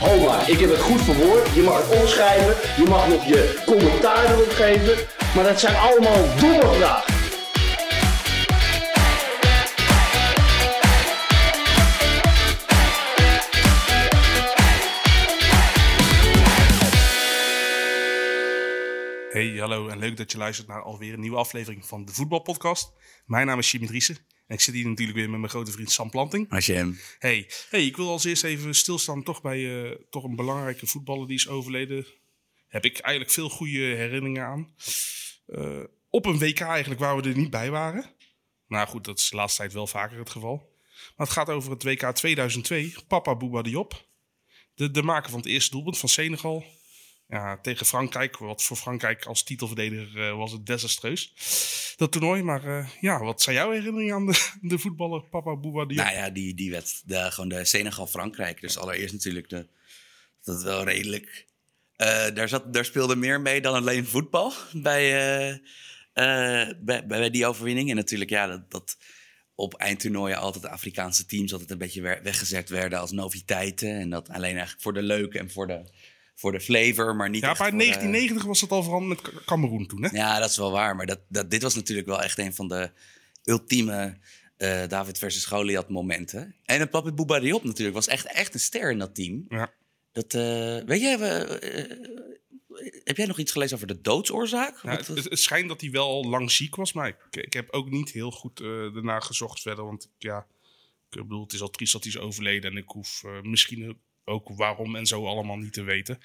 Ho maar, ik heb het goed verwoord. Je mag het opschrijven, je mag nog je commentaar erop geven. Maar dat zijn allemaal domme vragen. Hey, hallo en leuk dat je luistert naar alweer een nieuwe aflevering van de Voetbalpodcast. Mijn naam is Jimmy Driessen en ik zit hier natuurlijk weer met mijn grote vriend Sam Planting. Als je hem. Hey, hey ik wil als eerst even stilstaan toch bij eh, toch een belangrijke voetballer die is overleden. Heb ik eigenlijk veel goede herinneringen aan. Eh, op een WK eigenlijk waar we er niet bij waren. Nou goed, dat is de laatste tijd wel vaker het geval. Maar het gaat over het WK 2002. Papa Bouba Diop. De, de maker van het eerste doelpunt van Senegal ja, tegen Frankrijk. Wat voor Frankrijk als titelverdediger uh, was het desastreus. Dat toernooi. Maar uh, ja, wat zijn jouw herinneringen aan de, de voetballer Papa Bouba? Nou ja, die, die werd de, gewoon de Senegal-Frankrijk. Dus allereerst natuurlijk de, dat wel redelijk. Uh, daar, zat, daar speelde meer mee dan alleen voetbal bij, bij, bij, die overwinning. En natuurlijk, ja, dat, dat op eindtoernooien altijd de Afrikaanse teams altijd een beetje weggezet werden als noviteiten. En dat alleen eigenlijk voor de leuke en voor de voor de flavor, maar niet. Ja, bij 1990 was het al vooral met Cameroen toen, hè? Ja, dat is wel waar. Maar dat, dat, dit was natuurlijk wel echt een van de ultieme uh, David versus Goliath momenten. En een Papi Bouba Diop natuurlijk was echt, echt een ster in dat team. Ja. Dat, uh, weet je, uh, heb jij nog iets gelezen over de doodsoorzaak? Het, het, schijnt dat hij wel al lang ziek was, maar ik, ik heb ook niet heel goed daarna gezocht verder. Want ja, ik bedoel, het is al triest dat hij is overleden en ik hoef misschien ook waarom en zo allemaal niet te weten.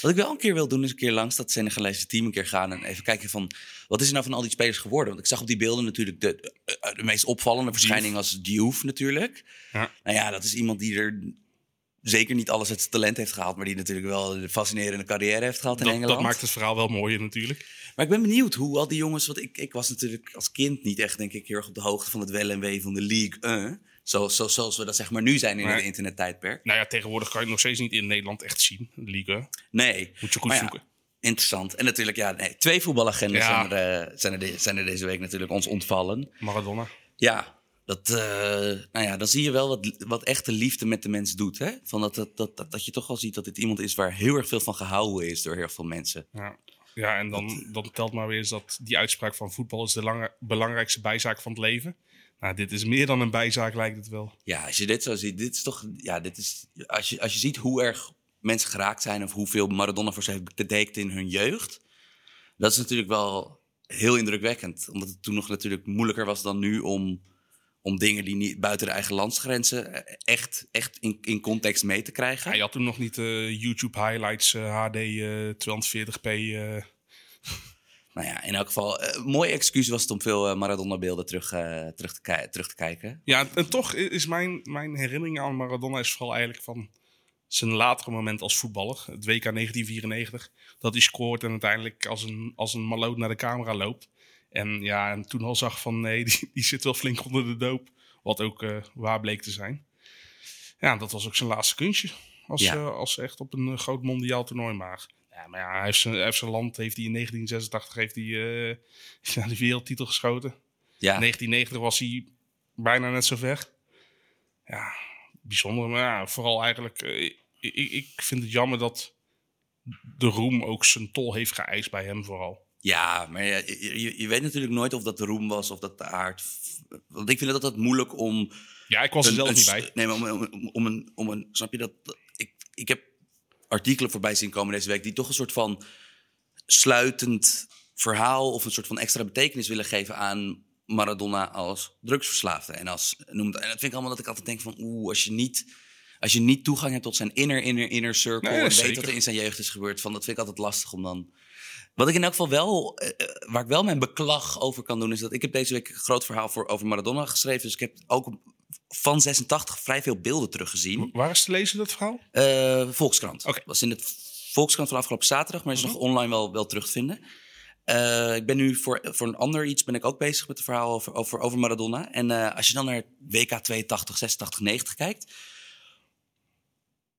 Wat ik wel een keer wil doen, is een keer langs dat Senegalese team een keer gaan en even kijken van wat is er nou van al die spelers geworden? Want ik zag op die beelden natuurlijk de, de, de meest opvallende verschijning als Diouf natuurlijk. Ja. Nou ja, dat is iemand die er zeker niet alles het talent heeft gehaald, maar die natuurlijk wel een fascinerende carrière heeft gehad in dat, Engeland. Dat maakt het verhaal wel mooier natuurlijk. Maar ik ben benieuwd hoe al die jongens, want ik, ik was natuurlijk als kind niet echt denk ik heel erg op de hoogte van het wel en wee van de League 1. Zo, zo, zoals we dat zeg maar nu zijn in het internettijdperk. Nou ja, tegenwoordig kan je het nog steeds niet in Nederland echt zien, Liga. Nee. Moet je goed ja, zoeken. Interessant. En natuurlijk, ja, nee, twee voetbalagendas ja. zijn, er, uh, zijn, er de, zijn er deze week natuurlijk ons ontvallen. Maradona. Ja, dat, uh, nou ja, dan zie je wel wat, wat echte liefde met de mens doet. Hè? Van dat, dat, dat, dat, dat je toch wel ziet dat dit iemand is waar heel erg veel van gehouden is door heel veel mensen. Ja. Ja, en dan, dan telt maar weer eens dat die uitspraak van voetbal is de lange, belangrijkste bijzaak van het leven. Nou, dit is meer dan een bijzaak, lijkt het wel. Ja, als je dit zo ziet, dit is toch, ja, dit is, als je, als je ziet hoe erg mensen geraakt zijn of hoeveel Maradona voor ze heeft betekend in hun jeugd, dat is natuurlijk wel heel indrukwekkend. Omdat het toen nog natuurlijk moeilijker was dan nu om, om dingen die niet buiten de eigen landsgrenzen echt, echt in, in context mee te krijgen. Ja, je had toen nog niet uh, YouTube highlights, uh, HD uh, 240p. Nou ja, in elk geval, een mooi excuus was het om veel Maradona-beelden terug, terug, te terug te kijken. Ja, en toch is mijn, mijn herinnering aan Maradona is vooral eigenlijk van zijn latere moment als voetballer. Het WK 1994. Dat hij scoort en uiteindelijk als een, als een maloot naar de camera loopt. En ja, en toen al zag van nee, die, die zit wel flink onder de doop. Wat ook uh, waar bleek te zijn. Ja, dat was ook zijn laatste kunstje. Als, ja. uh, als echt op een uh, groot mondiaal toernooi maar. Ja, maar ja, hij heeft zijn, hij heeft zijn land heeft hij in 1986 heeft hij, uh, de wereldtitel geschoten. Ja. In 1990 was hij bijna net zo ver. Ja, bijzonder. Maar ja, vooral eigenlijk, uh, ik, ik vind het jammer dat de roem ook zijn tol heeft geëist bij hem vooral. Ja, maar ja, je, weet natuurlijk nooit of dat de roem was of dat de aard. Want ik vind het altijd moeilijk om. Ja, ik was er zelf een niet bij. Nee, maar om, om, om een, om een. Snap je dat? Ik, ik heb artikelen voorbij zien komen deze week die toch een soort van sluitend verhaal of een soort van extra betekenis willen geven aan Maradona als drugsverslaafde. En, als, noem het, en dat vind ik allemaal dat ik altijd denk van oeh, als je niet. Als je niet toegang hebt tot zijn inner, inner, inner circle. Nee, en weet wat er in zijn jeugd is gebeurd. Van, dat vind ik altijd lastig om dan. Wat ik in elk geval wel, eh, eh, waar ik wel mijn beklag over kan doen, is dat ik heb deze week een groot verhaal voor, over Maradona geschreven. Dus ik heb ook van 86 vrij veel beelden teruggezien. Waar is te lezen, dat verhaal? Eh, Volkskrant. Oké. was in het Volkskrant van afgelopen zaterdag, maar is nog online wel, wel terug te vinden. Eh, ik ben nu voor, voor een ander iets ben ik ook bezig met het verhaal over, over, over Maradona. En eh, als je dan naar WK 82, 86, 90 kijkt,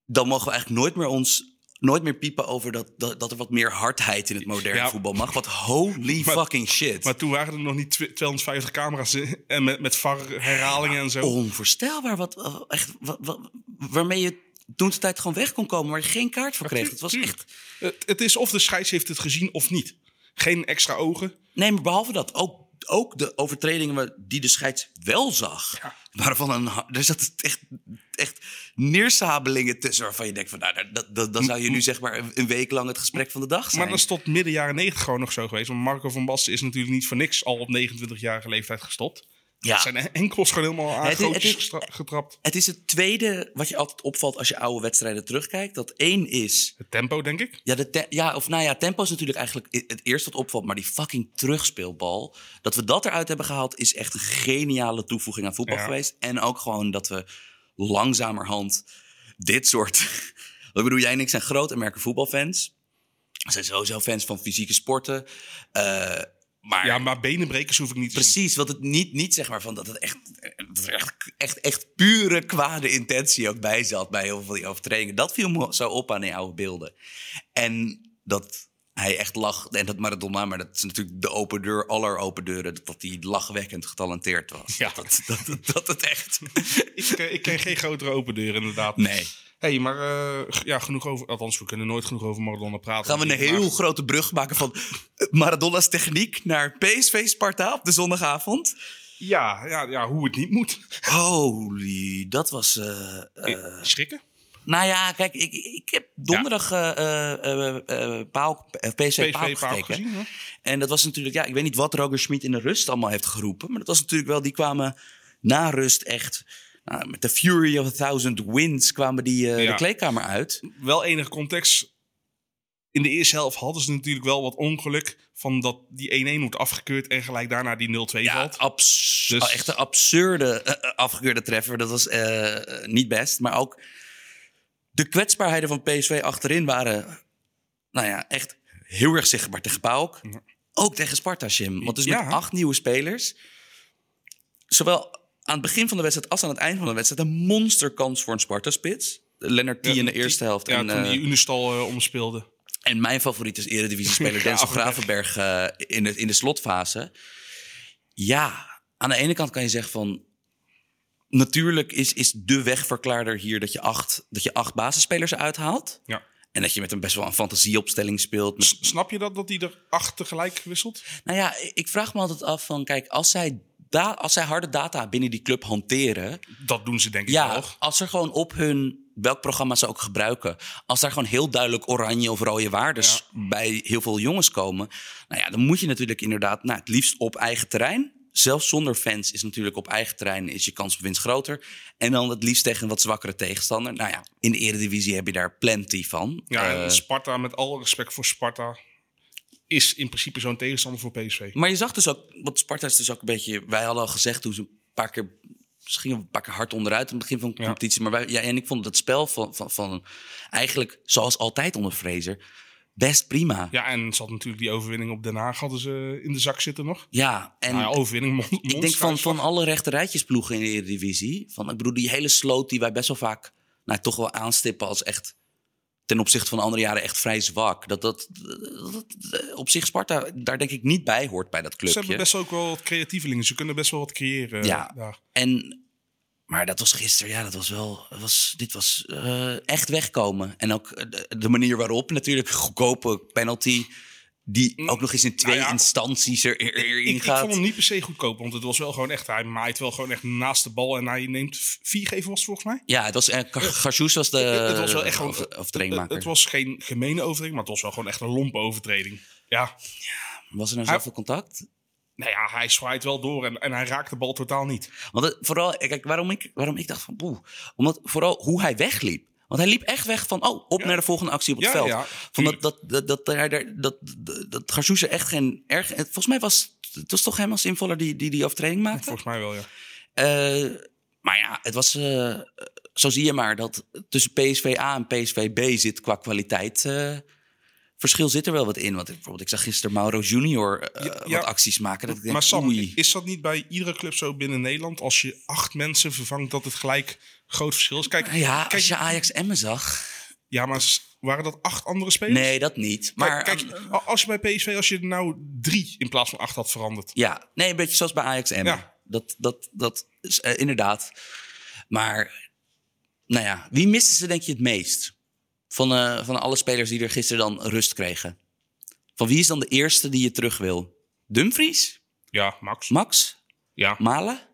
dan mogen we eigenlijk nooit meer ons nooit meer piepen over dat, dat, dat er wat meer hardheid in het moderne Ja. voetbal mag. Wat holy Maar- fucking shit. Maar toen waren er nog niet tw- 250 camera's in- en met, met VAR-herhalingen en zo. Onvoorstelbaar wat, wat- echt, wat, wat- waarmee je toen de tijd gewoon weg kon komen, waar je geen kaart voor kreeg. Het was echt. Het, het is of de scheids heeft het gezien of niet. Geen extra ogen. Nee, maar behalve dat, ook, ook de overtredingen die de scheids wel zag, Ja. waren van een. Er zat echt, echt neersabelingen tussen waarvan je denkt: van, nou, dat, dat, dan zou je nu zeg maar een, week lang het gesprek van de dag zijn. Maar dat is tot midden jaren 90 gewoon nog zo geweest. Want Marco van Basten is natuurlijk niet voor niks al op 29-jarige leeftijd gestopt. ja. Zijn enkels gewoon helemaal aan Het is- het gootjes is- gestra- getrapt. Het is het tweede wat je altijd opvalt als je oude wedstrijden terugkijkt. Dat één is Het tempo, denk ik. Ja, de ja, of nou ja, tempo is natuurlijk eigenlijk het eerste wat opvalt. Maar die fucking terugspeelbal. Dat we dat eruit hebben gehaald, is echt een geniale toevoeging aan voetbal Ja. geweest. En ook gewoon dat we langzamerhand dit soort. ik bedoel, jij en ik zijn groot American voetbalfans. We zijn sowieso fans van fysieke sporten. Eh, maar Ja, maar benenbrekers hoef ik niet te. Precies, wat het niet, niet zeg maar van dat het echt, dat er echt, echt, echt pure kwade intentie ook bij zat bij heel veel van die overtredingen. Dat viel me zo op aan die oude beelden. En dat hij echt lag, en dat Maradona, maar dat is natuurlijk de open deur aller open deuren, dat hij lachwekkend getalenteerd was. Ja. Dat, dat, dat, dat het echt. Ik, eh, ik ken geen grotere open deur, inderdaad. Nee. hey, maar eh, ja, genoeg over... Althans, we kunnen nooit genoeg over Maradona praten. Gaan we een heel maar- grote brug maken van Maradona's techniek naar PSV Sparta op de zondagavond? Ja, ja, ja, hoe het niet moet. Holy, dat was. eh, eh, Schrikken? Nou ja, kijk, ik, ik heb donderdag eh eh, eh, eh, Paal- eh, PSV, Paal Paal gekeken. gezien? En dat was natuurlijk, ja, ik weet niet wat Roger Schmid in de rust allemaal heeft geroepen. Maar dat was natuurlijk wel, die kwamen na rust echt. nou, met de Fury of a Thousand Winds kwamen die eh, Ja. de kleedkamer uit. Wel enige context. In de eerste helft hadden ze natuurlijk wel wat ongeluk. Van dat die 1-1 wordt afgekeurd en gelijk daarna die 0-2 Ja, valt. abs Dus- echt een absurde eh, eh, afgekeurde treffer. Dat was eh, niet best. Maar ook de kwetsbaarheden van PSV achterin waren, nou ja, echt heel erg zichtbaar tegen PAOK. Ja. Ook tegen Sparta, Jim. Want dus Ja. met acht nieuwe spelers. Zowel aan het begin van de wedstrijd als aan het eind van de wedstrijd... een monsterkans voor een Sparta-spits. Lennart T in de die- eerste helft. Ja, en, toen eh, die Unistal eh, omspeelde. en mijn favoriet is eredivisie-speler Denzel Gravenberg. Gravenberg eh, in, de, in de slotfase. Ja, aan de ene kant kan je zeggen van... Natuurlijk is, is de wegverklaarder hier dat je acht, dat je acht basisspelers uithaalt. Ja. En dat je met een best wel een fantasieopstelling speelt. Met, Snap je dat, dat hij er acht tegelijk wisselt? nou ja, ik vraag me altijd af van... Kijk, als zij, da, als zij harde data binnen die club hanteren... Dat doen ze denk ik Ja, wel. als er gewoon op hun, welk programma ze ook gebruiken, als daar gewoon heel duidelijk oranje of rode waardes bij heel veel jongens komen, nou ja, dan moet je natuurlijk inderdaad, nou, het liefst op eigen terrein. Zelfs zonder fans is natuurlijk op eigen terrein is je kans op winst groter. En dan het liefst tegen een wat zwakkere tegenstander. Nou ja, in de Eredivisie heb je daar plenty van. Ja, en Sparta, met alle respect voor Sparta, is in principe zo'n tegenstander voor PSV. Maar je zag dus ook, want Sparta is dus ook een beetje. Wij hadden al gezegd toen ze een paar keer. Misschien gingen een paar keer hard onderuit in het begin van de Ja. competitie. Maar wij, ja, en ik vond dat spel van, van, van. Eigenlijk zoals altijd onder Fraser. Best prima. Ja, Ja, en ze had natuurlijk die overwinning op Den Haag hadden ze in de zak zitten nog. en. nou ja, overwinning, ik denk van, van alle rechterrijtjesploegen in de Eredivisie. Van, ik bedoel, die hele sloot die wij best wel vaak. Nou, toch wel aanstippen als echt. Ten opzichte van de andere jaren echt vrij zwak. Dat dat, dat, dat- op zich Sparta daar denk ik niet bij hoort bij dat Ze clubje. hebben best ook wel wat creatievelingen. Ze kunnen best wel wat creëren Ja. daar. En, maar dat was gisteren, ja, dat was wel. dat Was, dit was eh, echt wegkomen. En ook de, de manier waarop, natuurlijk, goedkope penalty. Die ook nog eens in twee Nou ja, instanties er, er- erin Ik, ik gaat. vond hem niet per se goedkoop, want het was wel gewoon echt... Hij maait wel gewoon echt naast de bal en hij neemt vier geven was volgens mij. Ja, het was, uh, Garjoes was de het was wel echt gewoon... het, het was geen gemene overtreding, maar het was wel gewoon echt een lompe overtreding. Ja, Was er nou zoveel contact? Nou ja, hij zwaait wel door en, en hij raakt de bal totaal niet. Want het- vooral, kijk, waarom ik, waarom ik dacht van boe. Omdat vooral hoe hij wegliep. Want hij liep echt weg van, oh, op Ja. naar de volgende actie op het Ja, veld. ja, van dat, dat, dat, dat, hij daar- dat, dat, dat echt geen erg... Volgens mij was het was toch hem als invaller die die, die overtreding maakte? Volgens mij wel, ja. Eh, maar ja, het was. eh, zo zie je maar dat tussen PSV A en PSV B zit qua kwaliteit. eh, verschil zit er wel wat in. Want ik, bijvoorbeeld, ik zag gisteren Mauro Junior eh, Ja, wat acties maken. Dat ik denk, Maar Sam, oei. is dat niet bij iedere club zo binnen Nederland? Als je acht mensen vervangt, dat het gelijk groot verschil is? Kijk, Ja, kijk als je Ajax Emmen zag. ja maar waren dat acht andere spelers? Nee, dat niet. Maar kijk, als je bij PSV, als je er nou drie in plaats van acht had veranderd. ja, nee, een beetje zoals bij Ajax Emmen. Ja. Dat, dat, dat is eh, inderdaad. Maar, nou ja, wie misten ze denk je het meest? Van, eh, van alle spelers die er gisteren dan rust kregen. Van wie is dan de eerste die je terug wil? Dumfries? Ja, Max. Max? Ja. Malen?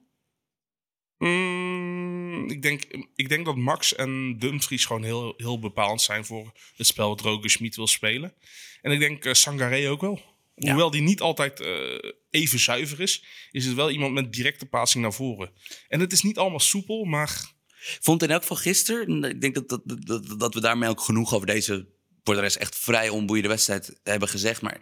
Mm, ik, denk, ik denk dat Max en Dumfries gewoon heel, heel bepalend zijn voor het spel wat Roger Schmid wil spelen. En ik denk Sangaré ook wel. Ja. Hoewel die niet altijd eh, even zuiver is, is het wel iemand met directe passing naar voren. En het is niet allemaal soepel, maar Vond in elk geval gisteren, ik denk dat, dat, dat, dat we daarmee ook genoeg over deze voor de rest echt vrij onboeiende wedstrijd hebben gezegd. Maar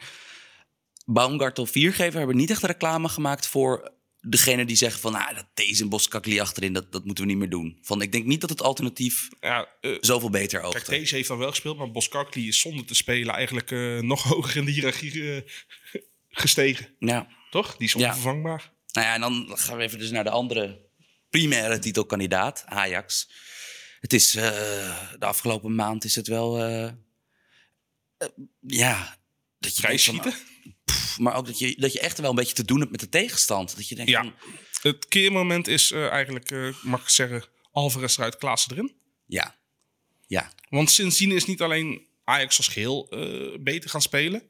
Baumgartel viergever hebben niet echt reclame gemaakt voor degene die zeggen van nou, dat deze Boskakli achterin, dat, dat moeten we niet meer doen. Van, ik denk niet dat het alternatief ja, eh, zoveel beter kijk, oogt. deze heeft dan wel gespeeld, maar Boskakli is zonder te spelen eigenlijk eh, nog hoger in de hiërarchie eh, gestegen. Ja. Toch? Die is Ja. onvervangbaar. Nou ja, en dan gaan we even dus naar de andere primaire titelkandidaat, Ajax. Het is eh, de afgelopen maand is het wel, eh, eh, ja, dat je Vrij van, pff, maar ook dat je, dat je echt wel een beetje te doen hebt met de tegenstand. Dat je denkt Ja. van, Het keermoment is eigenlijk, mag ik zeggen, Alvarez eruit, Klaassen erin. ja, ja, Want sindsdien is niet alleen Ajax als geheel eh, beter gaan spelen.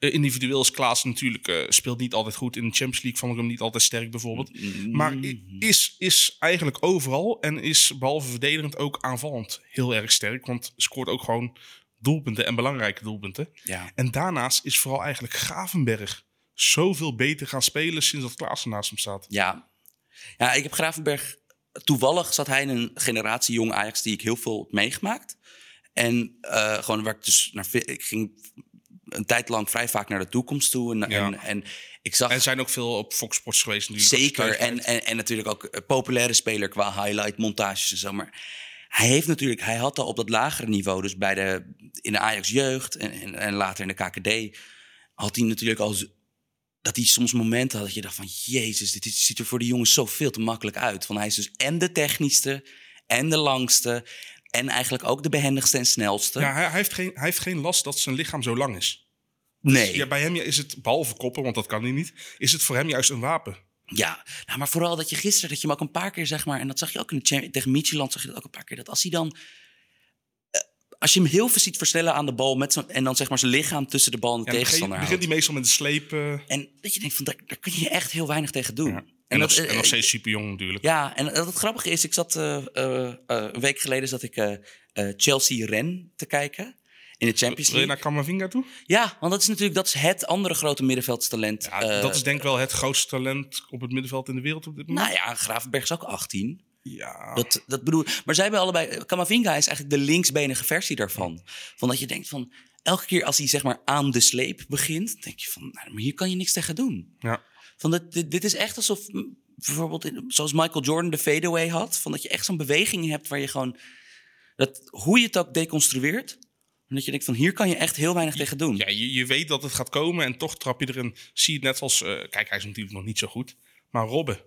Eh, individueel is Klaas natuurlijk, eh, speelt niet altijd goed. In de Champions League vond ik hem niet altijd sterk bijvoorbeeld. Maar i- is, is eigenlijk overal en is behalve verdedigend ook aanvallend heel erg sterk. Want scoort ook gewoon doelpunten en belangrijke doelpunten. ja. En daarnaast is vooral eigenlijk Gravenberg zoveel beter gaan spelen sinds dat Klaas naast hem staat. Ja. ja, ik heb Gravenberg... Toevallig zat hij in een generatie jong Ajax die ik heel veel heb meegemaakt. En eh, gewoon waar ik dus naar... Ik ging een tijd lang vrij vaak naar de toekomst toe. En, Ja. en, en ik zag... En zijn ook veel op Fox Sports geweest natuurlijk. Zeker. En, en, en natuurlijk ook een populaire speler qua highlight montages en zo. Maar hij heeft natuurlijk, hij had al op dat lagere niveau, dus bij de, in de Ajax jeugd en, en, en later in de KKD, had hij natuurlijk al dat hij soms momenten had dat je dacht van jezus, dit ziet er voor die jongens zo veel te makkelijk uit. Van hij is dus en de technischste en de langste en eigenlijk ook de behendigste en snelste. Ja, hij, hij heeft geen, hij heeft geen last dat zijn lichaam zo lang is. nee. Ja, bij hem is het, behalve koppen, want dat kan hij niet, is het voor hem juist een wapen. Ja, nou, maar vooral dat je gisteren, dat je hem ook een paar keer zeg maar, en dat zag je ook in de tegen Midtjylland, zag je dat ook een paar keer, dat als hij dan, eh, als je hem heel veel ziet versnellen aan de bal met zijn, en dan zeg maar zijn lichaam tussen de bal en de dan begin, tegenstander begint houdt. hij meestal met de sleep. eh, En dat je denkt van, daar, daar kun je echt heel weinig tegen doen. ja. En, nog, en nog eh, steeds super jong natuurlijk. Ja, en dat het grappige is, ik zat eh, eh, een week geleden zat ik Chelsea-Ren te kijken in de Champions Wil je League. naar Camavinga toe? Ja, want dat is natuurlijk dat is het andere grote middenveldstalent. Ja, dat is denk ik wel het grootste talent op het middenveld in de wereld op dit moment. Nou ja, Gravenberg is ook 18. ja. Dat, dat bedoel, maar zij hebben allebei. Camavinga is eigenlijk de linksbenige versie daarvan. Van dat je denkt van. Elke keer als hij zeg maar aan de sleep begint, denk je van, nou, maar hier kan je niks tegen doen. ja. Van dat, dit, dit is echt alsof, bijvoorbeeld, in- zoals Michael Jordan de fadeaway had, van dat je echt zo'n beweging hebt waar je gewoon, dat, hoe je het ook deconstrueert, en dat je denkt van, hier kan je echt heel weinig tegen doen. Ja, je, je weet dat het gaat komen en toch trap je erin. Zie je het net als, eh, kijk, hij is natuurlijk nog niet zo goed. Maar Robben,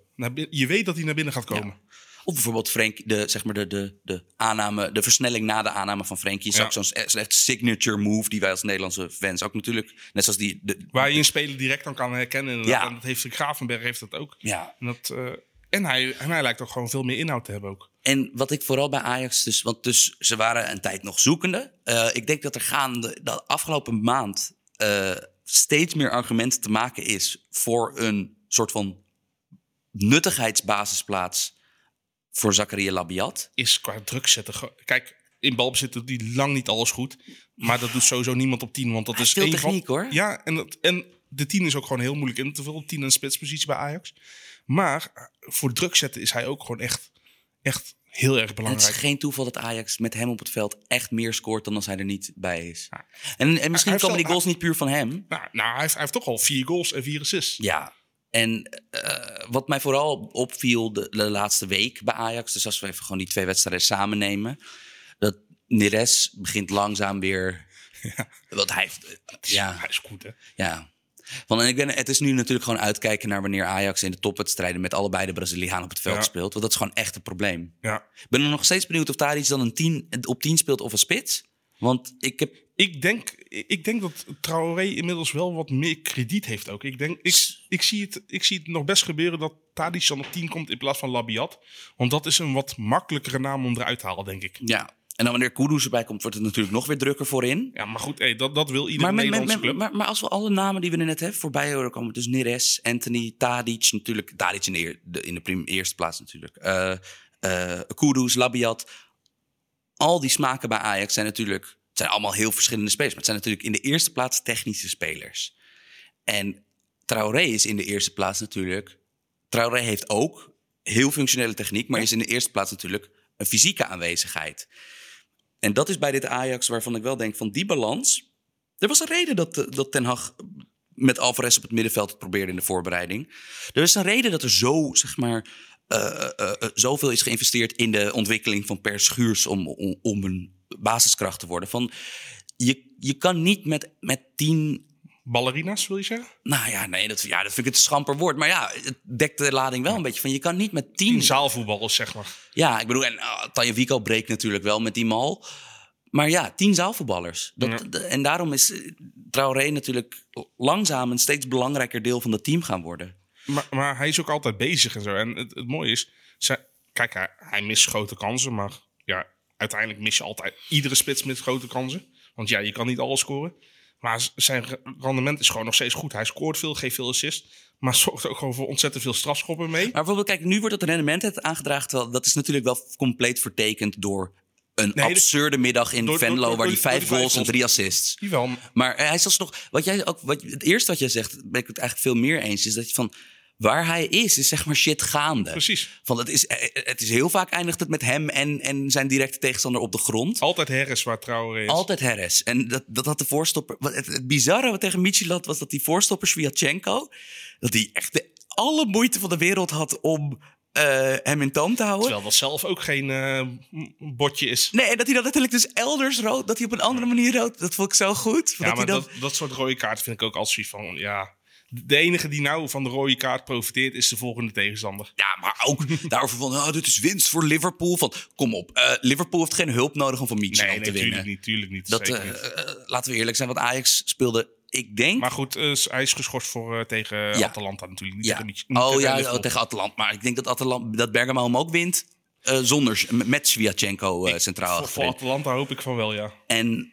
je weet dat hij naar binnen gaat komen. Of bijvoorbeeld Frank, de, zeg maar de, de, de aanname, de versnelling na de aanname van Frenkie. Is Ja. ook zo'n echt signature move die wij als Nederlandse fans ook natuurlijk, net zoals die, de, Waar je een speler direct dan kan herkennen. inderdaad. Ja. En dat heeft Gravenberg heeft dat ook. ja, En, dat, eh, en, hij, en hij lijkt ook gewoon veel meer inhoud te hebben ook. En wat ik vooral bij Ajax dus, want dus ze waren een tijd nog zoekende. Eh, ik denk dat er gaande de afgelopen maand eh, steeds meer argumenten te maken is voor een soort van nuttigheidsbasisplaats voor Zakaria Labiat. Is qua druk zetten. Kijk, in balbezit doet hij lang niet alles goed. Maar dat doet sowieso niemand op 10. Want dat Hij is veel één van- techniek, hoor. Ja, en, dat, en de 10 is ook gewoon heel moeilijk in te vullen. 10 en spitspositie bij Ajax. Maar eh, voor druk zetten is hij ook gewoon echt, echt heel erg En het belangrijk. is geen toeval dat Ajax met hem op het veld echt meer scoort dan als hij er niet bij is. En, en misschien komen die goals niet puur van hem. Nou, nou hij, heeft, hij heeft toch al vier goals en vier assists. Ja. En eh, wat mij vooral opviel de, de laatste week bij Ajax, dus als we even gewoon die twee wedstrijden samen nemen, dat Neres begint langzaam weer. Want hij heeft. Ja, Hij is goed, hè? ja. Want en ik ben, het is nu natuurlijk gewoon uitkijken naar wanneer Ajax in de topwedstrijden met allebei de Brazilianen op het veld Ja. speelt. Want dat is gewoon echt een probleem. Ja. Ik ben nog steeds benieuwd of daar iets dan een 10 op 10 speelt of een spits. Want ik heb Ik denk, ik denk dat Traoré inmiddels wel wat meer krediet heeft ook. Ik, denk, ik, ik, zie het, ik zie het nog best gebeuren dat Tadic dan op 10 komt in plaats van Labiat. Want dat is een wat makkelijkere naam om eruit te halen, denk ik. Ja, en dan wanneer Kudus erbij komt, wordt het natuurlijk nog weer drukker voorin. Ja, maar goed, hey, dat, dat wil iedere Maar, Nederlandse club. maar, maar als we alle namen die we net hebben voorbij horen komen, dus Neres, Anthony, Tadic natuurlijk, Tadic in de, eer- de- in de prim- eerste plaats natuurlijk, eh eh, Kudus, Labiat, al die smaken bij Ajax zijn natuurlijk, het zijn allemaal heel verschillende spelers, maar het zijn natuurlijk in de eerste plaats technische spelers. En Traoré is in de eerste plaats natuurlijk, Traoré heeft ook heel functionele techniek, maar is in de eerste plaats natuurlijk een fysieke aanwezigheid. En dat is bij dit Ajax waarvan ik wel denk van die balans. Er was een reden dat, eh, dat Ten Hag met Alvarez op het middenveld het probeerde in de voorbereiding. Er is een reden dat er zo, zeg maar, eh, eh, zoveel is geïnvesteerd in de ontwikkeling van Per Schuurs om, om, om een basiskracht te worden. Van, je, je kan niet met, met tien Ballerina's, wil je zeggen? nou ja, nee, dat, ja, dat vind ik het een schamper woord. Maar ja, het dekt de lading wel een beetje van. Je kan niet met tien... Tien zaalvoetballers, zeg maar. Ja, ik bedoel, en uh, Tanja Vico breekt natuurlijk wel met die mal. Maar ja, tien zaalvoetballers. Dat, Ja. En daarom is eh, Traoré natuurlijk langzaam een steeds belangrijker deel van het team gaan worden. Maar, maar hij is ook altijd bezig en zo. En het, het mooie is, zij- kijk, hij, hij mist grote kansen, maar ja, uiteindelijk mis je altijd iedere spits met grote kansen. Want ja, je kan niet alles scoren. Maar zijn re- rendement is gewoon nog steeds goed. Hij scoort veel, geeft veel assist, maar zorgt ook gewoon voor ontzettend veel strafschoppen mee. Maar bijvoorbeeld, kijk, nu wordt het rendement het aangedragen. Terwijl dat is natuurlijk wel compleet vertekend door een Nee, absurde middag in door- Venlo... door- waar door- die vijf goals en drie assists... Jawel, Maar hij is alsnog. Wat jij ook, wat, het eerste wat jij zegt, ben ik het eigenlijk veel meer eens. Is dat je van. Waar hij is, is zeg maar shit gaande. precies. Van het, is, eh, het is heel vaak eindigt het met hem en, en zijn directe tegenstander op de grond. Altijd Harris waar Traoré is. Altijd Harris. En dat, dat had de voorstopper. Het, het bizarre wat tegen Michelat was dat die voorstopper Sviatchenko. dat hij echt de, alle moeite van de wereld had om eh, hem in toom te houden. Terwijl dat zelf ook geen eh, botje is. Nee, en dat hij dan letterlijk dus elders rood. Dat hij op een andere manier rood. Dat vond ik zo goed. Ja, dat maar dat, dat soort rode kaarten vind ik ook zoiets van, ja... De enige die nou van de rode kaart profiteert is de volgende tegenstander. Ja, maar ook daarover van, oh, dit is winst voor Liverpool. Van, kom op, eh, Liverpool heeft geen hulp nodig om van Mietje Nee, te nee, winnen. tuurlijk niet, tuurlijk niet. Dat, zeker eh, niet. eh, laten we eerlijk zijn, want Ajax speelde, ik denk... Maar goed, eh, hij is geschorst voor, tegen Ja. Atalanta natuurlijk. Niet ja. tegen Mietje- niet oh tegen ja, oh, tegen Atalanta. Maar ik denk dat, Atalanta, dat Bergamo hem ook wint eh, zonder, met Sviatchenko centraal Voor, voor. Atalanta hoop ik van wel, ja. En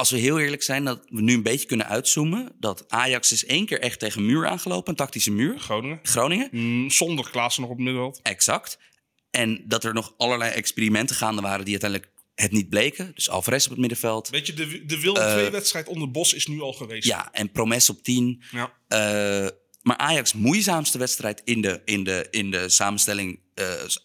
als we heel eerlijk zijn, dat we nu een beetje kunnen uitzoomen... dat Ajax is één keer echt tegen een muur aangelopen, een tactische muur. Groningen. Groningen. Mm, zonder Klaassen nog op het middenveld. Exact. En dat er nog allerlei experimenten gaande waren die uiteindelijk het niet bleken. Dus Alvarez op het middenveld. Weet je, de, de wilde Eh, twee wedstrijd onder Bos is nu al geweest. Ja, en Promes op 10. Ja. Eh, maar Ajax moeizaamste wedstrijd in de, in de, in de samenstelling... eh, s-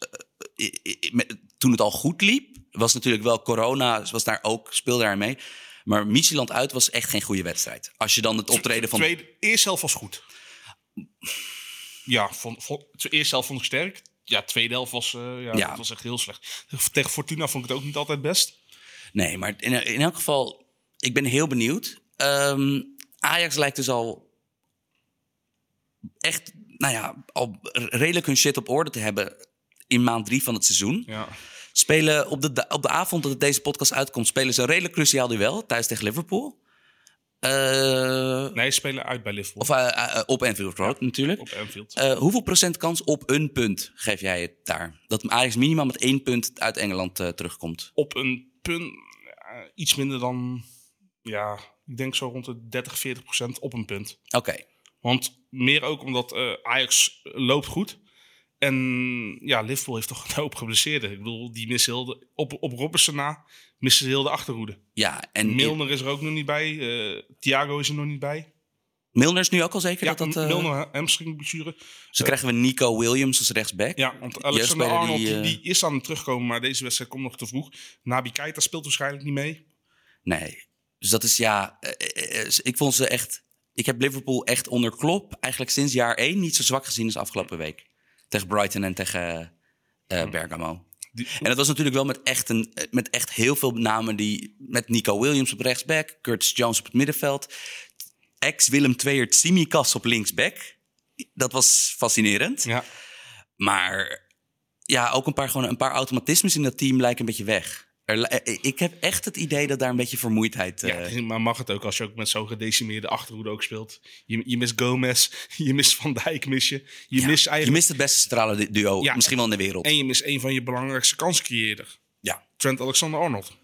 i- i- met- toen het al goed liep, was natuurlijk wel corona, was daar ook, speelde daar mee. Maar Micheland uit was echt geen goede wedstrijd. Als je dan het optreden van... Tweede, eerste helft was goed. Ja, vond, vond, de eerste helft vond ik sterk. Ja, tweede helft was, eh, ja, Ja. Was echt heel slecht. Tegen Fortuna vond ik het ook niet altijd best. Nee, maar in, in elk geval, ik ben heel benieuwd. Ehm, Ajax lijkt dus al echt, nou ja, al redelijk hun shit op orde te hebben in maand drie van het seizoen. Ja. Spelen op de, op de avond dat deze podcast uitkomt, spelen ze een redelijk cruciaal duel thuis tegen Liverpool. Eh, Nee, spelen uit bij Liverpool. Of eh, eh, op Anfield Road natuurlijk. op Anfield. Hoeveel procent kans op een punt geef jij het daar? Dat Ajax minimaal met één punt uit Engeland terugkomt. op een punt, iets minder dan, ja, Ik denk zo rond de 30, 40 procent op een punt. Oké. Want meer ook omdat Ajax loopt goed. En ja, Liverpool heeft toch een hoop geblesseerden. Ik bedoel, die missen heel de, op, op Robertson na missen ze heel de achterhoede. Ja, en Milner is er ook nog niet bij. eh, Thiago is er nog niet bij. Milner is nu ook al zeker Ja, dat dat... eh, Milner hamstringblessure. Dus dan krijgen we Nico Williams als rechtsback. Ja, want Alexander Arnold die, eh, die is aan het terugkomen, maar deze wedstrijd komt nog te vroeg. Nabi Keita speelt waarschijnlijk niet mee. Nee. Dus dat is ja. ik vond ze echt. Ik heb Liverpool echt onder klop. Eigenlijk sinds jaar 1 niet zo zwak gezien als afgelopen week. Tegen Brighton en tegen eh, Bergamo. Die- En dat was natuurlijk wel met echt, een, met echt heel veel namen die. Met Nico Williams op rechtsback. Curtis Jones op het middenveld. Ex-Willem Tweeër Tsimikas op linksback. Dat was fascinerend. ja. Maar ja, ook een paar, gewoon een paar automatismes in dat team lijken een beetje weg. Er, eh, ik heb echt het idee dat daar een beetje vermoeidheid... eh, ja, maar mag het ook als je ook met zo'n gedecimeerde achterhoede ook speelt. Je, je mist Gomez, je mist Van Dijk mis je. Je ja, mist je eigenlijk... mist het beste centrale du- duo, Ja. misschien wel in de wereld. En je mist een van je belangrijkste kanscreëerder. Ja, Trent Alexander-Arnold.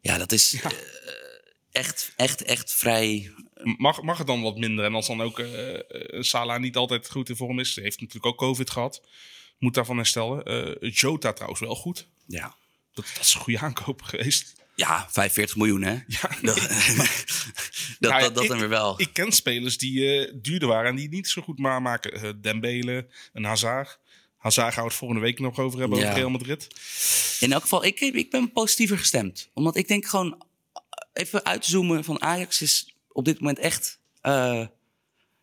ja dat is eh, echt, echt, echt vrij... Mag, mag het dan wat minder? En als dan ook eh eh, Salah niet altijd goed in vorm is. Heeft natuurlijk ook COVID gehad. Moet daarvan herstellen. Eh, Jota trouwens wel goed. Ja. Dat, dat is een goede aankoop geweest. ja, 45 miljoen hè? Ja, Dat, dat, Nou ja, dat, dat ik- dan weer wel. Ik ken spelers die eh, duurder waren en die niet zo goed maar maken. Eh, Dembele, een Hazard. Hazard gaan we het volgende week nog over hebben, Ja. over Real Madrid. In elk geval, ik, ik ben positiever gestemd. Omdat ik denk gewoon, even uitzoomen van Ajax is op dit moment echt... eh,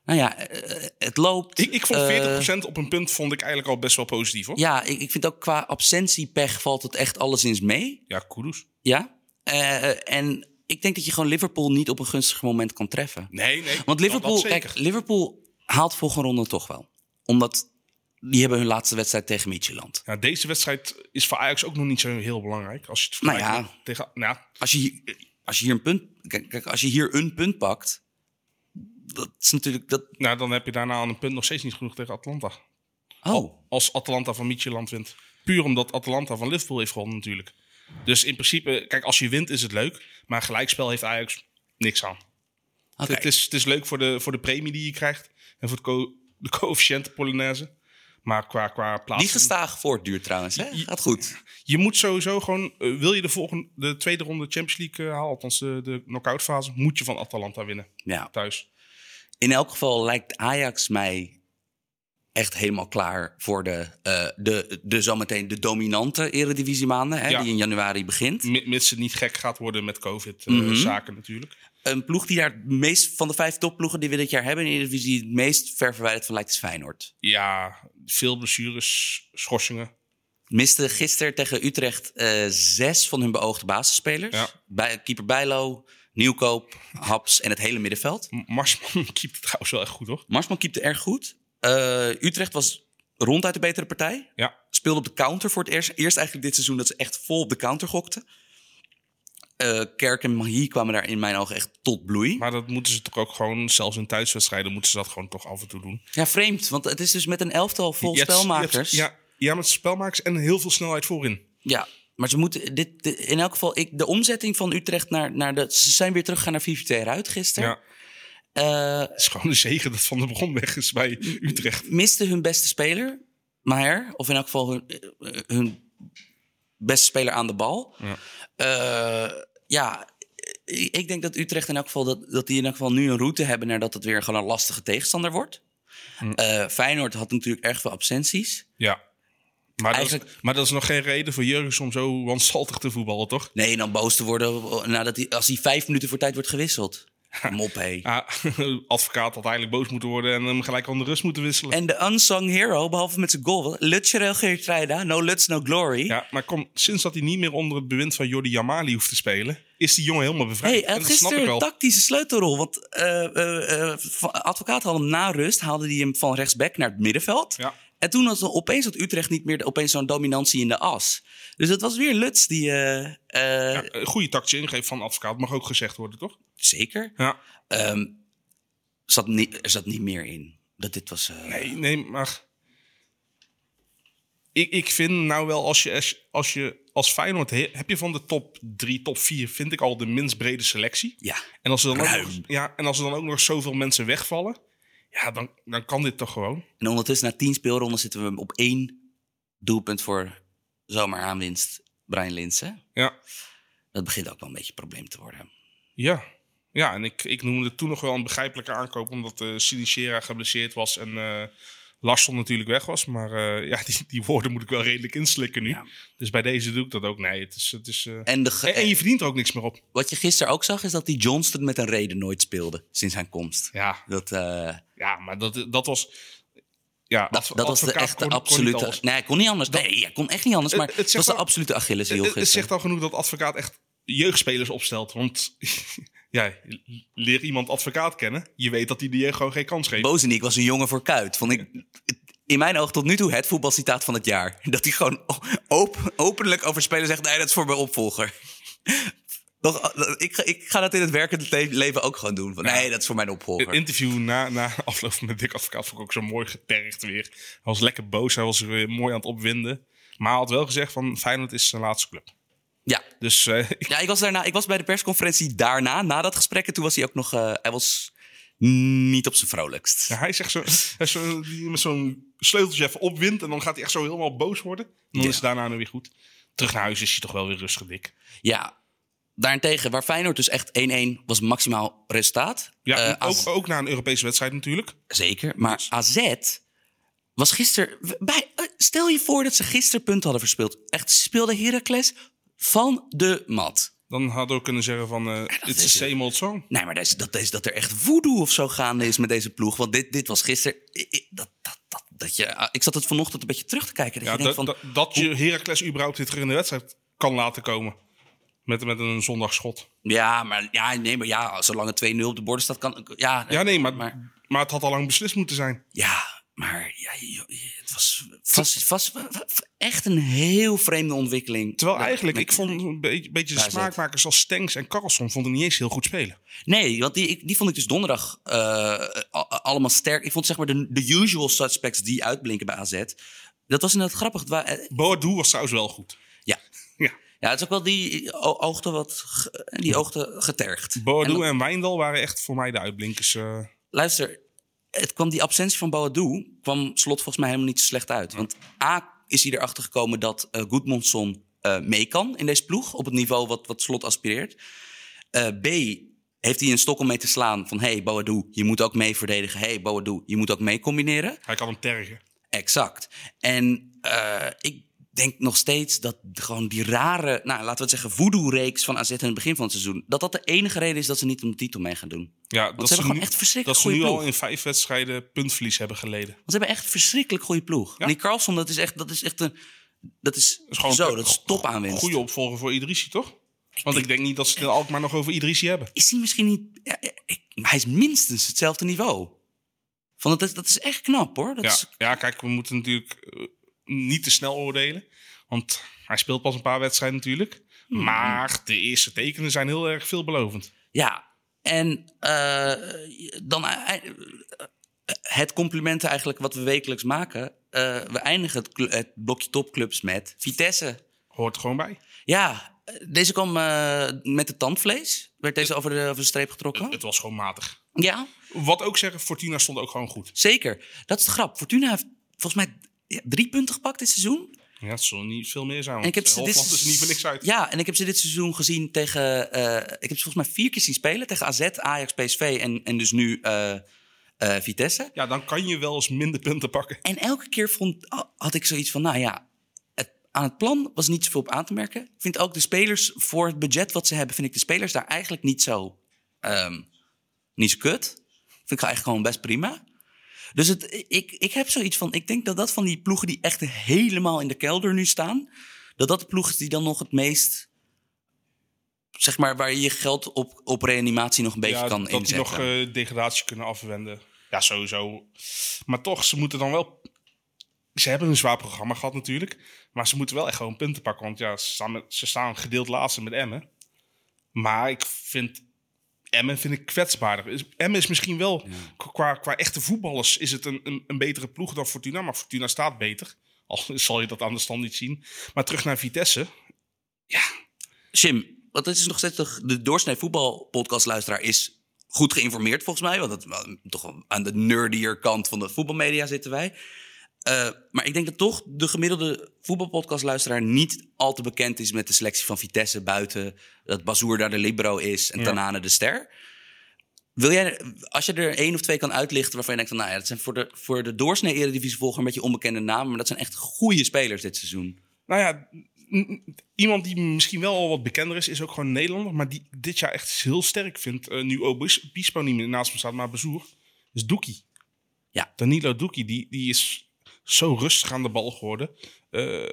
nou ja, eh, het loopt. Ik, ik vond eh, 40% op een punt vond ik eigenlijk al best wel positief hoor. Ja, ik, ik vind ook qua absentiepech valt het echt alleszins mee. Ja, Kudus. Ja. Eh, en ik denk dat je gewoon Liverpool niet op een gunstig moment kan treffen. Nee, nee. Want Liverpool, kijk, Liverpool haalt volgende ronde toch wel. Omdat die hebben hun laatste wedstrijd tegen Midtjylland. Ja, deze wedstrijd is voor Ajax ook nog niet zo heel belangrijk. Als je het Nou ja. tegen... Nou, Als je, als je hier een punt, kijk, als je hier een punt pakt, dat is natuurlijk dat. nou, dan heb je daarna aan een punt nog steeds niet genoeg tegen Atlanta. Oh, Als Atalanta van Midtjylland wint. Puur omdat Atalanta van Liverpool heeft gewonnen natuurlijk. Dus in principe, kijk, als je wint is het leuk. Maar gelijkspel heeft Ajax niks aan. Het, is, het is leuk voor de, voor de premie die je krijgt. En voor co- de coëfficiënte Polonaise. Maar qua, qua Die plaatsen... gestaag voortduurt trouwens, hè? Gaat goed. Je moet sowieso gewoon... eh, wil je de, volgende, de tweede ronde Champions League eh, halen, althans de, de knock-out fase... moet je van Atalanta winnen, Ja. thuis. In elk geval lijkt Ajax mij echt helemaal klaar voor de, eh, de, de zometeen de dominante eredivisiemaanden, hè, Ja. die in januari begint. Mi- Mits het niet gek gaat worden met COVID-zaken natuurlijk. Een ploeg die daar het meest van de vijf topploegen die we dit jaar hebben in de Eredivisie het meest ver verwijderd van lijkt is Feyenoord. Ja, veel blessures, schorsingen. Miste gisteren tegen Utrecht eh, zes van hun beoogde basisspelers. Ja. Bij, keeper Bijlo, Nieuwkoop, Haps en het hele middenveld. M- Marsman keept het trouwens wel echt goed, hoor. Marsman keepte erg goed. Eh, Utrecht was ronduit de betere partij. Ja, Speelde op de counter voor het eerst. Eerst eigenlijk dit seizoen dat ze echt vol op de counter gokten. Eh, Kerk en Mahi kwamen daar in mijn ogen echt tot bloei. maar dat moeten ze toch ook gewoon, zelfs in thuiswedstrijden, moeten ze dat gewoon toch af en toe doen. Ja, vreemd. Want het is dus met een elftal vol spelmakers. ja, ja, met spelmakers en heel veel snelheid voorin. Ja, maar ze moeten dit, dit- in elk geval ik, de omzetting van Utrecht naar, naar de. Ze zijn weer teruggegaan naar 4-2 eruit gisteren. Ja, Eh, het is gewoon een zegen dat Van der Bron weg is bij Utrecht. miste hun beste speler, Maher, of in elk geval hun, eh, hun beste speler aan de bal. Ja. Eh, ja, ik denk dat Utrecht in elk geval dat, dat die in elk geval nu een route hebben naar dat het weer gewoon een lastige tegenstander wordt. Hm. Feyenoord had natuurlijk erg veel absenties. Ja. Maar, dat is, maar dat is nog geen reden voor Jurgens om zo wanstaltig te voetballen, toch? Nee, dan boos te worden nadat hij, als hij vijf minuten voor tijd wordt gewisseld. Mop, hé. Ja, advocaat had eigenlijk boos moeten worden en hem gelijk de rust moeten wisselen. En de unsung hero, behalve met zijn goal, Lutjerel Geertruida, no Luts, no glory. Ja, maar kom, sinds dat hij niet meer onder het bewind van Jordi Jamali hoeft te spelen, is die jongen helemaal bevrijd. Hey, hij had gisteren een tactische sleutelrol. Want eh, eh, eh, van- advocaat had hem na rust, haalde hij hem van rechtsback naar het middenveld. Ja. En toen had opeens had Utrecht niet meer opeens zo'n dominantie in de as. Dus het was weer Luts die... Ja, een goede tactische ingreep van advocaat mag ook gezegd worden, toch? Zeker. Ja. Ehm, zat niet, er zat niet meer in. Dat dit was... eh, Nee, nee, maar ik, ik vind nou wel, als je als, je, als Feyenoord... he- heb je van de top 3, top 4... vind ik al de minst brede selectie. Ja, En als er dan, ook, Ruim. ja, en als er dan ook nog zoveel mensen wegvallen... ja, dan, dan kan dit toch gewoon. en ondertussen na tien speelronden zitten we op één doelpunt voor zomeraanwinst Brian Linsen. Ja, Dat begint ook wel een beetje een probleem te worden. ja. ja en ik, ik noemde toen nog wel een begrijpelijke aankoop... omdat uh, Sinistera geblesseerd was en... eh Larsson natuurlijk weg was, maar eh, ja, die, die woorden moet ik wel redelijk inslikken nu. Ja. Dus bij deze doe ik dat ook. Nee, het is, het is, eh, En, de ge- en, en je verdient er ook niks meer op. wat je gisteren ook zag, is dat die Johnston met een reden nooit speelde sinds zijn komst. Ja, Dat, eh, ja maar dat, dat was. Ja, dat, was de echte kon- absolute... nee, hij kon niet anders. Nee, hij kon echt niet anders. Maar het was de wel- absolute Achilleshiel Het, het zegt al genoeg dat advocaat echt jeugdspelers opstelt. Want ja, leer iemand advocaat kennen. Je weet dat hij die gewoon geen kans geeft. Bozeniek was een jongen voor kuit. Vond ik in mijn oog tot nu toe het voetbalcitaat van het jaar. Dat hij gewoon op, openlijk over spelen zegt... nee, dat is voor mijn opvolger. Toch, ik, ga- ik ga dat in het werkende le- leven ook gewoon doen. Van, nee, dat is voor mijn Het opvolger. interview na, na afloop met Dick Advocaat vond ik ook zo mooi getergd weer. Hij was lekker boos, hij was weer mooi aan het opwinden. Maar hij had wel gezegd van Feyenoord is zijn laatste club. Ja. Dus eh, ik- ja, ik was, daarna, ik was bij de persconferentie daarna, na dat gesprek. En toen was hij ook nog... eh, hij was niet op zijn vrolijkst. Ja, hij zegt zo, hij is zo die met zo'n sleuteltje even opwindt en dan gaat hij echt zo helemaal boos worden. En dan Ja. is het daarna nu weer goed. Terug naar huis is hij toch wel weer rustig dik. Ja, daarentegen, waar Feyenoord dus echt 1-1 was maximaal resultaat. Ja, Eh, ook, ook na een Europese wedstrijd natuurlijk. Zeker, maar AZ was gisteren... Bij, stel je voor dat ze gisteren punten hadden verspeeld. Echt, speelde Heracles van de mat. Dan hadden we kunnen zeggen van, eh the is- same old song. Nee, maar dat, is, dat, is, dat er echt voodoo of zo gaande is met deze ploeg. Want dit, dit was gisteren... Dat, dat, dat, dat je, ah, ik zat het vanochtend een beetje terug te kijken. Dat Ja, je denkt van, dat, je Heracles überhaupt weer terug in de wedstrijd kan laten komen. Met, met een zondagschot. ja, maar, ja, nee, maar ja, zolang het 2-0 op de borden staat, kan... Ja, Ja, nee, maar, maar- maar, het had al lang beslist moeten zijn. Ja, maar ja, was vast, vast- echt een heel vreemde ontwikkeling. Terwijl Met- eigenlijk, met- ik vond een beetje, beetje de smaakmakers als Stenks en Carlson vonden niet eens heel goed spelen. Nee, want die, ik- die vond ik dus donderdag eh, allemaal sterk. Ik vond zeg maar de, de usual suspects die uitblinken bij AZ. Dat was inderdaad grappig. Eh, Boadu was trouwens wel goed. ja. Ja. ja, het is ook wel die oogte wat die oogte getergd. Boadu En- en, Wijndal waren echt voor mij de uitblinkers. eh. Luister, het kwam die absentie van Boadu kwam slot volgens mij helemaal niet zo slecht uit. Want A is hij erachter gekomen dat eh Goedmondson eh, mee kan in deze ploeg op het niveau wat, wat slot aspireert. Eh, B heeft hij een stok om mee te slaan van hey Boadu, je moet ook mee verdedigen. Hey Boadu, je moet ook mee combineren. hij kan hem tergen. Exact. En ik denk nog steeds dat gewoon die rare, nou, laten we het zeggen, voodoo-reeks van AZ in het begin van het seizoen, dat dat de enige reden is dat ze niet om de titel mee gaan doen. Ja, dat ze hebben gewoon nu, echt verschrikkelijk Dat ze nu al in vijf wedstrijden puntverlies hebben geleden. Want ze hebben echt verschrikkelijk goede ploeg. Ja. En die Carlson, dat is echt, dat is echt een, dat is, Dat is gewoon zo, dat is top aanwinst. Goede opvolger voor Idrissi, toch? Want ik denk niet dat ze het altijd maar nog over Idrissi hebben. Is hij misschien niet, ja, ik- hij is minstens hetzelfde niveau. Van, dat, is, dat is echt knap hoor. Dat Ja, is, ja, kijk, we moeten natuurlijk eh, niet te snel oordelen. Want hij speelt pas een paar wedstrijden natuurlijk. Hmm. Maar de eerste tekenen zijn heel erg veelbelovend. Ja, en eh, dan eh, eh, het compliment eigenlijk wat we wekelijks maken. we eindigen het, het blokje topclubs met Vitesse. Hoort er gewoon bij. Ja, deze kwam met het tandvlees. Werd deze over de, over de streep getrokken? Het was gewoon matig. Ja, Wat ook zeggen, Fortuna stond ook gewoon goed. zeker. Dat is de grap. Fortuna heeft volgens mij ja, drie punten gepakt dit seizoen. Ja, het zal niet veel meer zijn. En ik heb ze Hofland dit is niet voor niks uit. Ja, en ik heb ze dit seizoen gezien tegen. eh, ik heb ze volgens mij vier keer zien spelen tegen AZ, Ajax, PSV en, en dus nu eh, eh, Vitesse. Ja, dan kan je wel eens minder punten pakken. En elke keer vond, had ik zoiets van, nou ja, het, aan het plan was niet zoveel op aan te merken. Ik vind ook de spelers, voor het budget wat ze hebben, vind ik de spelers daar eigenlijk niet zo, ehm, niet zo kut. Vind ik eigenlijk gewoon best prima. Dus het, ik, ik heb zoiets van, ik denk dat dat van die ploegen die echt helemaal in de kelder nu staan, dat dat de ploeg is die dan nog het meest, zeg maar, waar je je geld op, op reanimatie nog een beetje ja, kan dat die inzetten. nog eh, degradatie kunnen afwenden. Ja, sowieso. Maar toch, ze moeten dan wel... Ze hebben een zwaar programma gehad natuurlijk. Maar ze moeten wel echt gewoon punten pakken. Want ja, ze staan, met- ze staan gedeeld laatste met Emmen. Maar ik vind... Emmen vind ik kwetsbaarder. Emmen is misschien wel... Qua, qua echte voetballers is het een, een, een betere ploeg dan Fortuna. Maar Fortuna staat beter. Al zal je dat aan de stand niet zien. Maar terug naar Vitesse. Jim, want het is nog steeds toch, de doorsnee voetbalpodcastluisteraar is goed geïnformeerd volgens mij. Want wel, toch aan de nerdier kant van de voetbalmedia zitten wij. Eh, maar ik denk dat toch de gemiddelde voetbalpodcastluisteraar niet al te bekend is met de selectie van Vitesse buiten dat Bazoer daar de libero is en Ja. Tanane de ster. Wil jij, als je er één of twee kan uitlichten waarvan je denkt van, nou ja, dat zijn voor de, voor de doorsnee eredivisie volger een beetje onbekende namen, maar dat zijn echt goede spelers dit seizoen. Nou ja, iemand die misschien wel al wat bekender is, is ook gewoon een Nederlander. Maar die dit jaar echt heel sterk vindt. eh, nu Obispo niet meer naast me staat, maar Bezoer. is Doekie. Ja. Danilo Doekie, die, die is zo rustig aan de bal geworden. Eh,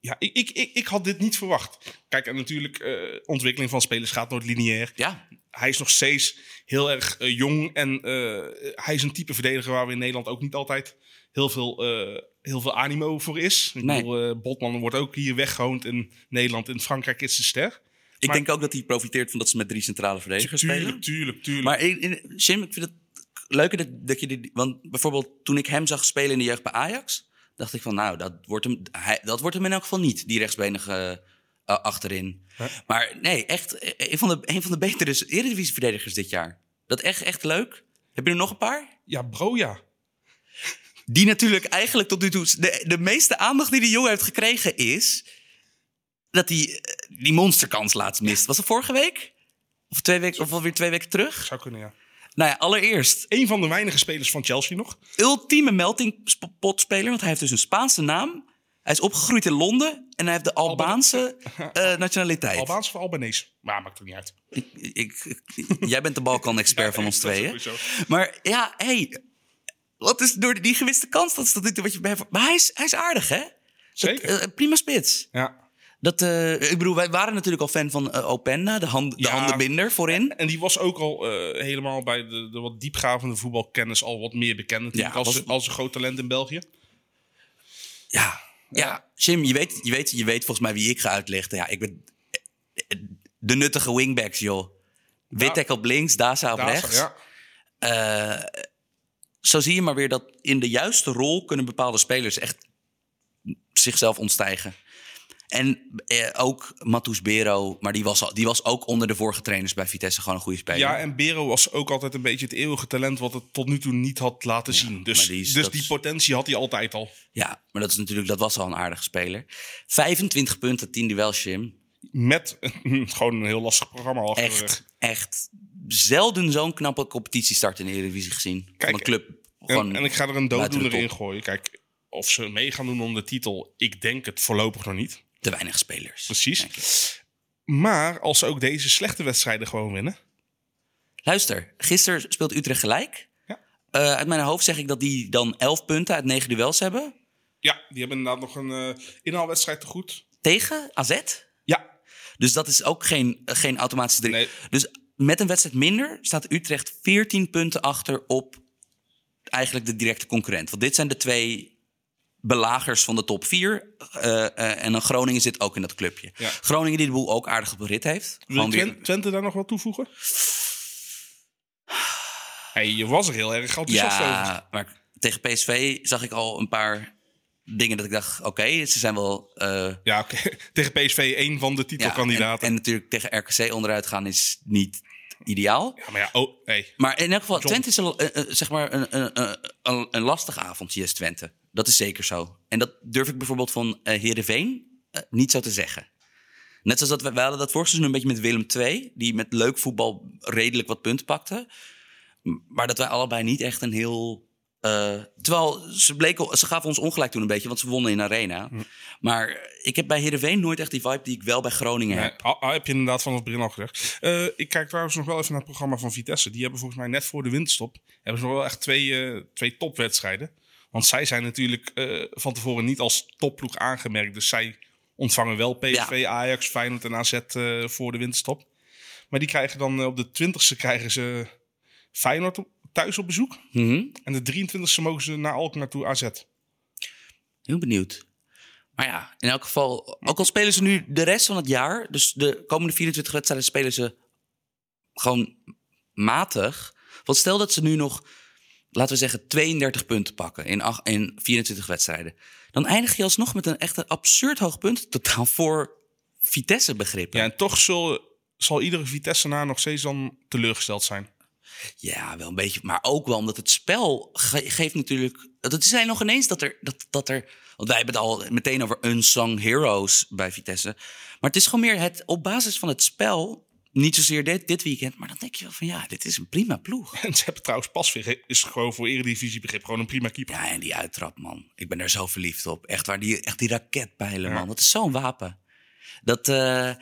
ja, ik, ik, ik, ik had dit niet verwacht. Kijk, en natuurlijk, eh, ontwikkeling van spelers gaat nooit lineair. Ja, Hij is nog steeds heel erg eh, jong. En hij is een type verdediger waar we in Nederland ook niet altijd heel veel, heel veel animo voor is. Ik Nee. bedoel, Botman wordt ook hier weggewoond in Nederland. In Frankrijk is de ster. ik Maar- denk ook dat hij profiteert van dat ze met drie centrale verdedigers spelen. Tuurlijk, tuurlijk, tuurlijk. Maar in, in, Jim, ik vind het leuker dat, dat je die... Want bijvoorbeeld toen ik hem zag spelen in de jeugd bij Ajax... dacht ik van, nou, dat wordt hem, hij, dat wordt hem in elk geval niet, die rechtsbenige eh, achterin. Maar nee, echt eh, een van de, een van de betere Eredivisie-verdedigers dit jaar. Dat echt, echt leuk. Heb je er nog een paar? Ja, bro, ja. Die natuurlijk eigenlijk tot nu toe... De, de meeste aandacht die die jongen heeft gekregen is... dat hij eh, die monsterkans laatst mist. Was dat vorige week? Of, twee weken, of alweer twee weken terug? Zou kunnen, ja. Nou ja, allereerst Een van de weinige spelers van Chelsea nog. ultieme meltingpotspeler, want hij heeft dus een Spaanse naam. Hij is opgegroeid in Londen en hij heeft de Albaanse eh, nationaliteit. Albaans of Albanees. Maar maakt het niet uit. Ik, ik, jij bent de Balkan-expert van ons Dat tweeën. Maar ja, hey, wat is door die gewiste kans? Dat is nu toe wat je bij. Maar hij is, hij is aardig, hè? Zeker. Dat, eh, prima spits. Ja. Dat, eh, ik bedoel, wij waren natuurlijk al fan van Openda, de, hand, de Ja. handenbinder voorin. En die was ook al eh, helemaal bij de, de wat diepgravende voetbalkennis al wat meer bekend. Ja, als, was- als een groot talent in België. Ja, ja. Jim, je weet, je, weet, je weet volgens mij wie ik ga uitlichten. Ja, ik ben de nuttige wingbacks, joh. Wittek op links, Daza op rechts. Ja. Zo zie je maar weer dat in de juiste rol kunnen bepaalde spelers echt zichzelf ontstijgen. En eh, ook Matus Bero, maar die was, al, die was ook onder de vorige trainers bij Vitesse gewoon een goede speler. ja, en Bero was ook altijd een beetje het eeuwige talent wat het tot nu toe niet had laten zien. Dus, die is- dus die potentie had hij altijd al. Ja, maar dat, is natuurlijk, dat was al een aardige speler. 25 punten, 10 duels, Jim. Met gewoon een heel lastig programma achter rug. Echt, echt zelden zo'n knappe competitiestart in de Eredivisie gezien. Kijk, van een club. En, en ik ga er een dooddoener in gooien. Kijk, of ze mee gaan doen om de titel, ik denk het voorlopig nog niet. Te weinig spelers. Precies. Maar als ze ook deze slechte wedstrijden gewoon winnen. Luister, gisteren speelt Utrecht gelijk. Ja. Eh, uit mijn hoofd zeg ik dat die dan 11 punten uit 9 duels hebben. Ja, die hebben inderdaad nog een eh inhaalwedstrijd te goed. Tegen AZ. Ja, Dus dat is ook geen, geen automatische drie. Nee. Dus met een wedstrijd minder staat Utrecht 14 punten achter op eigenlijk de directe concurrent. Want dit zijn de twee belagers van de top 4. en dan Groningen zit ook in dat clubje. Ja. Groningen die de boel ook aardig op de rit heeft. wil weer- Twente, daar nog wat toevoegen? Hey, je was er heel erg enthousiast over. Ja, maar tegen PSV zag ik al een paar dingen dat ik dacht... oké, ze zijn wel... eh, Ja, tegen PSV één van de ja, titelkandidaten. en, en natuurlijk tegen RKC onderuit gaan is niet ideaal. Ja, maar ja, oh, hey. Maar in elk geval, John. Twente is een, eh, eh, zeg maar een, een, een, een, lastig avondje, is Twente. Dat is zeker zo. En dat durf ik bijvoorbeeld van eh Heerenveen niet zo te zeggen. Net zoals dat we, we hadden dat vorig seizoen een beetje met Willem II... die met leuk voetbal redelijk wat punten pakte. Maar dat wij allebei niet echt een heel... eh, terwijl ze, bleken, ze gaven ons ongelijk toen een beetje, want ze wonnen in Arena. Hm. Maar ik heb bij Heerenveen nooit echt die vibe die ik wel bij Groningen Nee, heb. ah, ah, heb je inderdaad van het begin al gezegd. Eh, ik kijk trouwens nog wel even naar het programma van Vitesse. Die hebben volgens mij net voor de winterstop... hebben ze nog wel echt twee, eh, twee topwedstrijden. Want zij zijn natuurlijk van tevoren niet als topploeg aangemerkt. Dus zij ontvangen wel PSV, Ajax, Feyenoord en AZ voor de winterstop. Maar die krijgen dan op de 20ste krijgen ze Feyenoord op- thuis op bezoek. Mhm. En de 23ste mogen ze naar Alkmaar toe AZ. Heel benieuwd. Maar ja, in elk geval, ook al spelen ze nu de rest van het jaar, dus de komende 24 wedstrijden spelen ze gewoon matig. Want stel dat ze nu nog laten we zeggen, 32 punten pakken in, in 24 wedstrijden. Dan eindig je alsnog met een echt absurd hoog punt. Totaal voor Vitesse begrippen. Ja, en toch zal, zal iedere Vitesse-naar nog steeds dan teleurgesteld zijn. Ja, wel een beetje. Maar ook wel omdat het spel ge- geeft natuurlijk. Het zijn nog ineens dat er, dat, dat er. Want wij hebben het al meteen over unsung heroes bij Vitesse. Maar het is gewoon meer het op basis van het spel. Niet zozeer dit, dit weekend. Maar dan denk je wel van ja, dit is een prima ploeg. En ze hebben trouwens pas is gewoon voor eredivisiebegrip gewoon een prima keeper. Ja, en die uittrap, man. Ik ben daar zo verliefd op. Echt waar, die, echt die raketpijlen, man. Dat is zo'n wapen. Dat, eh,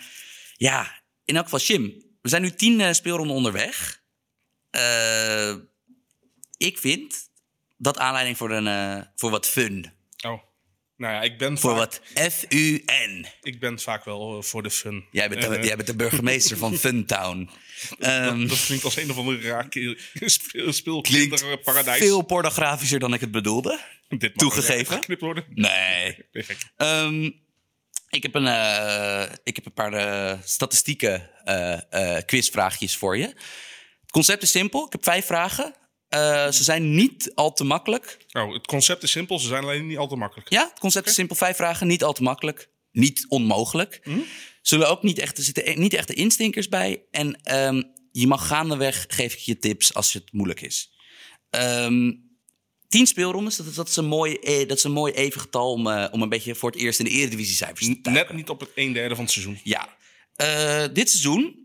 ja, in elk geval, Jim. We zijn nu tien eh, speelronden onderweg. Eh, ik vind dat aanleiding voor, een, eh, voor wat fun. Oh. Nou ja, ik ben, Voor vaak, wat F-U-N. ik ben vaak wel voor de fun. Jij bent, de, Eh, jij bent de burgemeester van Funtown. Ehm dat klinkt als een of andere raak speelkinderparadijs. veel pornografischer dan ik het bedoelde. Dit toegegeven. geknipt worden. Nee. Ehm, ik, heb een, ik heb een paar eh, statistieke quizvraagjes voor je. Het concept is simpel. Ik heb vijf vragen. Eh, ze zijn niet al te makkelijk. Oh, het concept is simpel, ze zijn alleen niet al te makkelijk. Ja, het concept is simpel. Vijf vragen, niet al te makkelijk. Niet onmogelijk. Zullen ook niet echt, er zitten e- niet echt de instinkers bij. En ehm, je mag gaandeweg, geef ik je tips als het moeilijk is. Ehm, tien speelrondes, dat, is- dat, is een mooi, eh, dat is een mooi even getal om, eh, om een beetje voor het eerst in de eredivisiecijfers te duiken. Net niet op het een derde van het seizoen. Ja. Eh, dit seizoen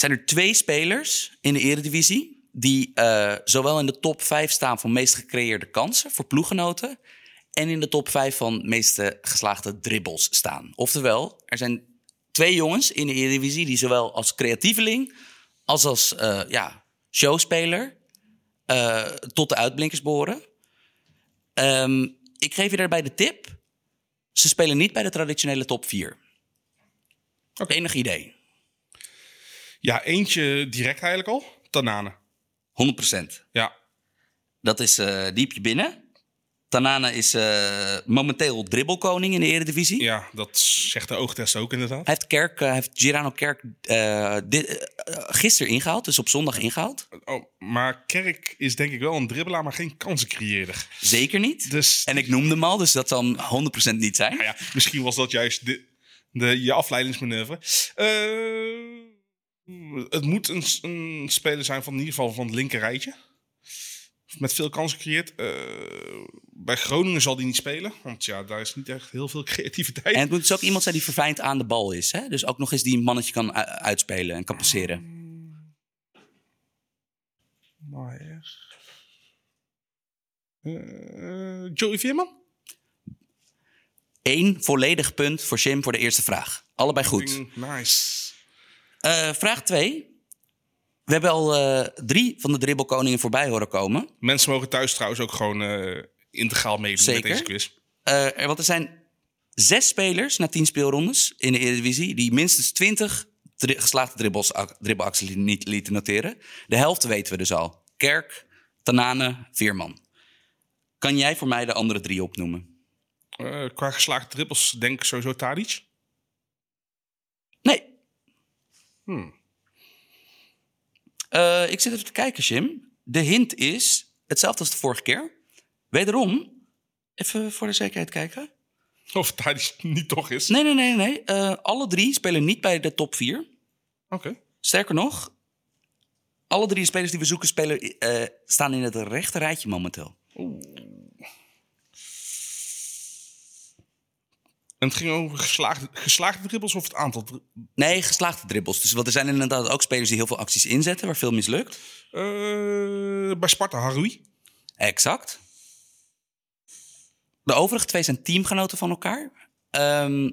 zijn er twee spelers in de eredivisie... die eh, zowel in de top 5 staan van meest gecreëerde kansen voor ploeggenoten... en in de top 5 van meeste geslaagde dribbles staan. Oftewel, er zijn twee jongens in de eredivisie... die zowel als creatieveling als als eh, ja, showspeler eh, tot de uitblinkers behoren. Ehm, ik geef je daarbij de tip... ze spelen niet bij de traditionele top 4. Enig idee. Ja, eentje direct eigenlijk al. Tanane. 100%. Ja. Dat is eh diepje binnen. Tanane is eh, momenteel dribbelkoning in de Eredivisie. ja, dat zegt de oogtest ook inderdaad. Hij heeft, Kerk, eh, hij heeft Girano Kerk dit, eh, gisteren ingehaald, dus op zondag ingehaald. Oh, maar Kerk is denk ik wel een dribbelaar, maar geen kansencreëerder. Zeker niet. Dus En ik noemde hem al, dus dat zal hem 100% niet zijn. nou ja, misschien was dat juist de, de, je afleidingsmanoeuvre. Eh, het moet een, een speler zijn van in ieder geval van het linker rijtje. Met veel kansen gecreëerd. Eh, bij Groningen zal die niet spelen. Want ja, daar is niet echt heel veel creativiteit. En het moet dus ook iemand zijn die verfijnd aan de bal is. Hè? Dus ook nog eens die een mannetje kan uitspelen en kan passeren. Maar Eh, Joey Veerman? Eén volledig punt voor Jim voor de eerste vraag. Allebei goed. Nice. Eh, vraag 2. We hebben al eh, drie van de dribbelkoningen voorbij horen komen. Mensen mogen thuis trouwens ook gewoon eh, integraal meedoen Zeker. met deze quiz. Want er zijn zes spelers na tien speelrondes in de Eredivisie... die minstens 20 dri- geslaagde dribbels, dribbelacties li- niet lieten noteren. De helft weten we dus al. Kerk, Tanane, Veerman. Kan jij voor mij de andere drie opnoemen? Qua geslaagde dribbels denk ik sowieso Tadic. Nee. Hmm. Eh, ik zit even te kijken, Jim. De hint is hetzelfde als de vorige keer. Wederom, even voor de zekerheid kijken. Of Tadic niet toch is. Nee, nee, nee, nee. Eh, alle drie spelen niet bij de top 4. Oké. Sterker nog, alle drie de spelers die we zoeken spelen, eh, staan in het rechte rijtje momenteel. En het ging over geslaagde, geslaagde dribbles of het aantal Nee, geslaagde dribbles. Dus, want er zijn inderdaad ook spelers die heel veel acties inzetten, waar veel mislukt. Eh, bij Sparta, Haroui. Exact. De overige twee zijn teamgenoten van elkaar. Ehm,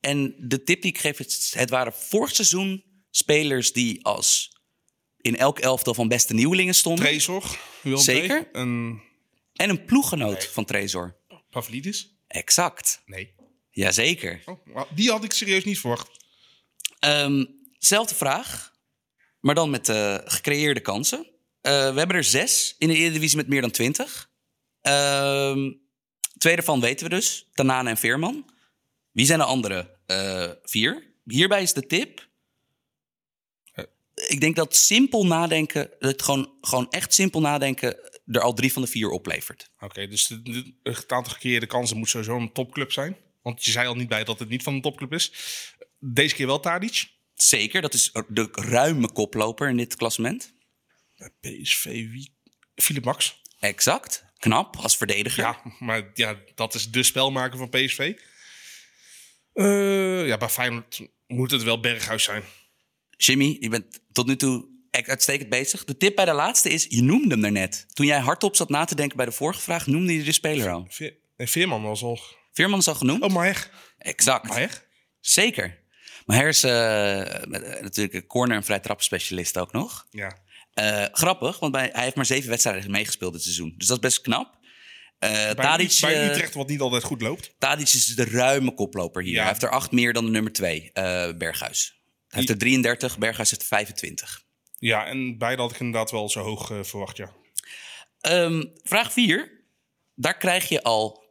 en de tip die ik geef, is, het waren vorig seizoen spelers die als in elk elftal van beste nieuwelingen stonden. Trezor. Zeker. II. En En een ploeggenoot van Trezor. Pavlidis. Exact. Nee. Jazeker. Oh, die had ik serieus niet verwacht. Ehm zelfde vraag, maar dan met eh, gecreëerde kansen. Eh, we hebben er zes in de Eredivisie met meer dan twintig. Ehm twee daarvan weten we dus, Tanane en Veerman. Wie zijn de andere eh, vier? Hierbij is de tip... ik denk dat simpel nadenken, dat gewoon, gewoon echt simpel nadenken, er al drie van de vier oplevert. Oké, dus het aantal gecreëerde kansen moet sowieso een topclub zijn. Want je zei al niet bij dat het niet van een topclub is. Deze keer wel Tadic. Zeker, dat is de ruime koploper in dit klassement. Bij PSV, wie? Philip Max. Exact. Knap als verdediger. Ja, maar ja, dat is de spelmaker van PSV. Eh, ja, bij Feyenoord moet het wel Berghuis zijn. Jimmy, je bent tot nu toe echt uitstekend bezig. De tip bij de laatste is, je noemde hem daarnet. Toen jij hardop zat na te denken bij de vorige vraag, noemde je de speler al. Veerman was al... Veerman is al genoemd? Oh, Maher. Exact. Maher? Zeker. Maher is eh, eh, natuurlijk een corner- en vrij specialist ook nog. Ja. Eh, grappig, want bij, hij heeft maar zeven wedstrijden meegespeeld dit seizoen. Dus dat is best knap. Eh Bij, Tadic, bij Utrecht wat niet altijd goed loopt. Tadic is de ruime koploper hier. Ja. Hij heeft er acht meer dan de nummer twee, Berghuis. Hij heeft er 33, Berghuis heeft er 25. Ja, en beide had ik inderdaad wel zo hoog verwacht, ja. Ehm, vraag 4. Daar krijg je al,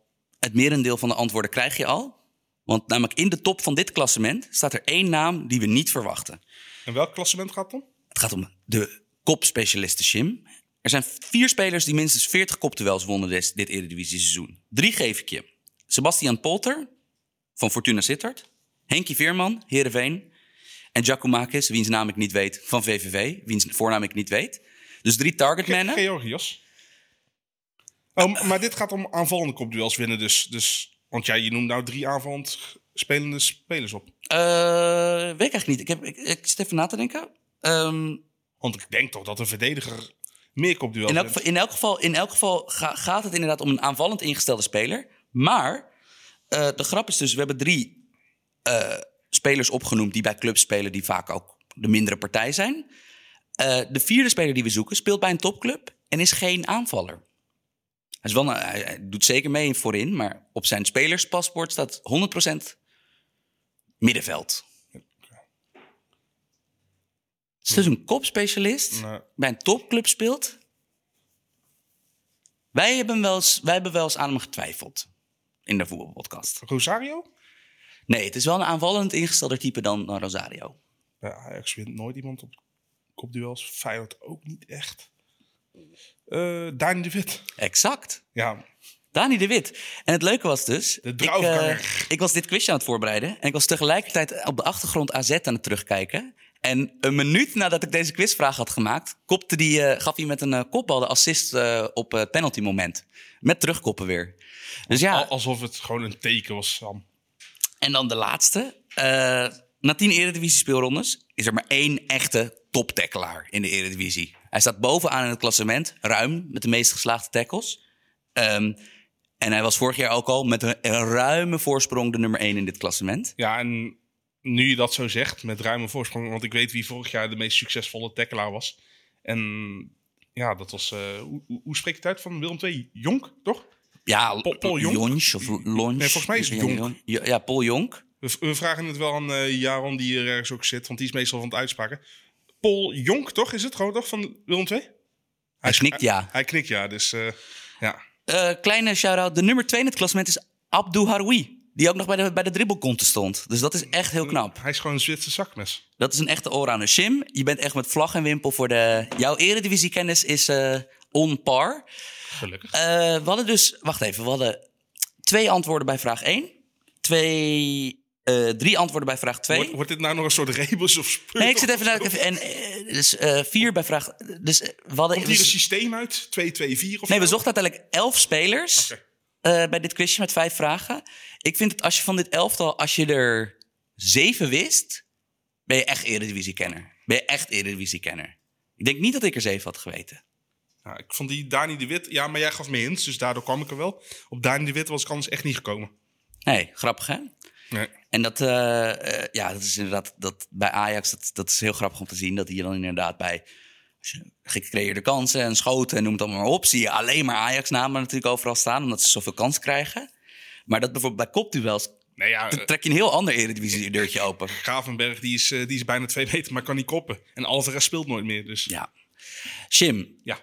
het merendeel van de antwoorden krijg je al. Want namelijk in de top van dit klassement staat er één naam die we niet verwachten. En welk klassement gaat het om? Het gaat om de kopspecialisten, Jim. Er zijn vier spelers die minstens 40 kopduels wonnen dit, dit Eredivisie-seizoen. Drie geef ik je. Sebastian Polter van Fortuna Sittard. Henkie Veerman, Heerenveen. En Giacomakis, wiens naam ik niet weet, van VVV. Wiens voornaam ik niet weet. Dus drie targetmannen. Georgios. Oh, maar dit gaat om aanvallende kopduels winnen dus. dus. Want ja, je noemt nou drie aanvallend spelende spelers op. Eh, weet ik eigenlijk niet. Ik, heb, ik, ik zit even na te denken. Ehm, Want ik denk toch dat een verdediger meer kopduels in, elk, geval- in elk geval, in elk geval ga- gaat het inderdaad om een aanvallend ingestelde speler. Maar eh, de grap is dus, we hebben drie eh, spelers opgenoemd die bij clubs spelen die vaak ook de mindere partij zijn. De vierde speler die we zoeken speelt bij een topclub en is geen aanvaller. Hij, is wel een- hij, hij doet zeker mee in voorin, maar op zijn spelerspaspoort staat 100% middenveld. Het is dus een kopspecialist Nee. bij een topclub speelt. Wij hebben, wel eens, wij hebben wel eens aan hem getwijfeld in de voetbalpodcast. Rosario? Nee, het is wel een aanvallend ingestelder type dan, dan Rosario. Bij Ajax wint nooit iemand op kopduels. Feyenoord ook niet echt. Eh Dani de Wit. Exact. Ja, Dani de Wit. En het leuke was dus... De ik, eh, ik was dit quizje aan het voorbereiden. En ik was tegelijkertijd op de achtergrond AZ aan het terugkijken. En een minuut nadat ik deze quizvraag had gemaakt... Kopte die, eh, gaf hij met een kopbal de assist op het penalty moment. Met terugkoppen weer. Dus ja, al- alsof het gewoon een teken was, Sam. En dan de laatste. Na tien Eredivisie speelrondes is er maar één echte toptackelaar in de Eredivisie. Hij staat bovenaan in het klassement, ruim, met de meest geslaagde tackles. Ehm, en hij was vorig jaar ook al met een, een ruime voorsprong de nummer één in dit klassement. Ja, en nu je dat zo zegt, met ruime voorsprong... want ik weet wie vorig jaar de meest succesvolle tackelaar was. En ja, dat was... eh, hoe, hoe- spreek je het uit van Willem II? Jonk, toch? Ja, Paul- Paul Jonk? Jonch of Lonch. Nee, volgens mij is het Jonk. Ja, Paul Jonk. We, we vragen het wel aan eh Jaron, die hier ergens ook zit... want die is meestal van het uitspraken. Paul Jonk, toch? Is het gewoon toch van Willem II? Hij knikt ja. Hij knikt ja, dus eh, ja. Eh, kleine shout-out. De nummer twee in het klassement is Abdou Haroui. Die ook nog bij de, bij de dribbelcontest stond. Dus dat is echt heel knap. Hij is gewoon een Zwitser zakmes. Dat is een echte allrounder. Shim, je bent echt met vlag en wimpel voor de... Jouw eredivisiekennis is eh on par. Gelukkig. We hadden dus... Wacht even, we hadden twee antwoorden bij vraag 1. Twee... eh, drie antwoorden bij vraag 2. Wordt, wordt dit nou nog een soort rebus of speur? Nee, ik zit even... naar- en, eh, dus eh, vier bij vraag... Dus we hadden... Komt hier een systeem uit? 2, 2, 4 of Nee, we zo? zochten uiteindelijk elf spelers bij dit quizje met vijf vragen. Ik vind het als je van dit elftal, als je er zeven wist, ben je echt Eredivisie-kenner. Ben je echt Eredivisie-kenner. Ik denk niet dat ik er zeven had geweten. Ja, ik vond die Dani de Wit... Ja, maar jij gaf me hints, dus daardoor kwam ik er wel. Op Dani de Wit was ik anders echt niet gekomen. Nee, grappig hè? Nee. En dat, eh, eh, ja, dat is inderdaad, dat, bij Ajax, dat, dat is heel grappig om te zien. Dat die dan inderdaad bij gecreëerde kansen en schoten en noem het allemaal maar op. Zie je alleen maar Ajax-namen natuurlijk overal staan, omdat ze zoveel kansen krijgen. Maar dat bijvoorbeeld bij kopduels, Nee, ja, eh, trek je een heel ander Eredivisie-deurtje open. Gravenberg die is, die is bijna twee meter, maar kan niet koppen. En Alvarez speelt nooit meer, dus ja. Shim, ja.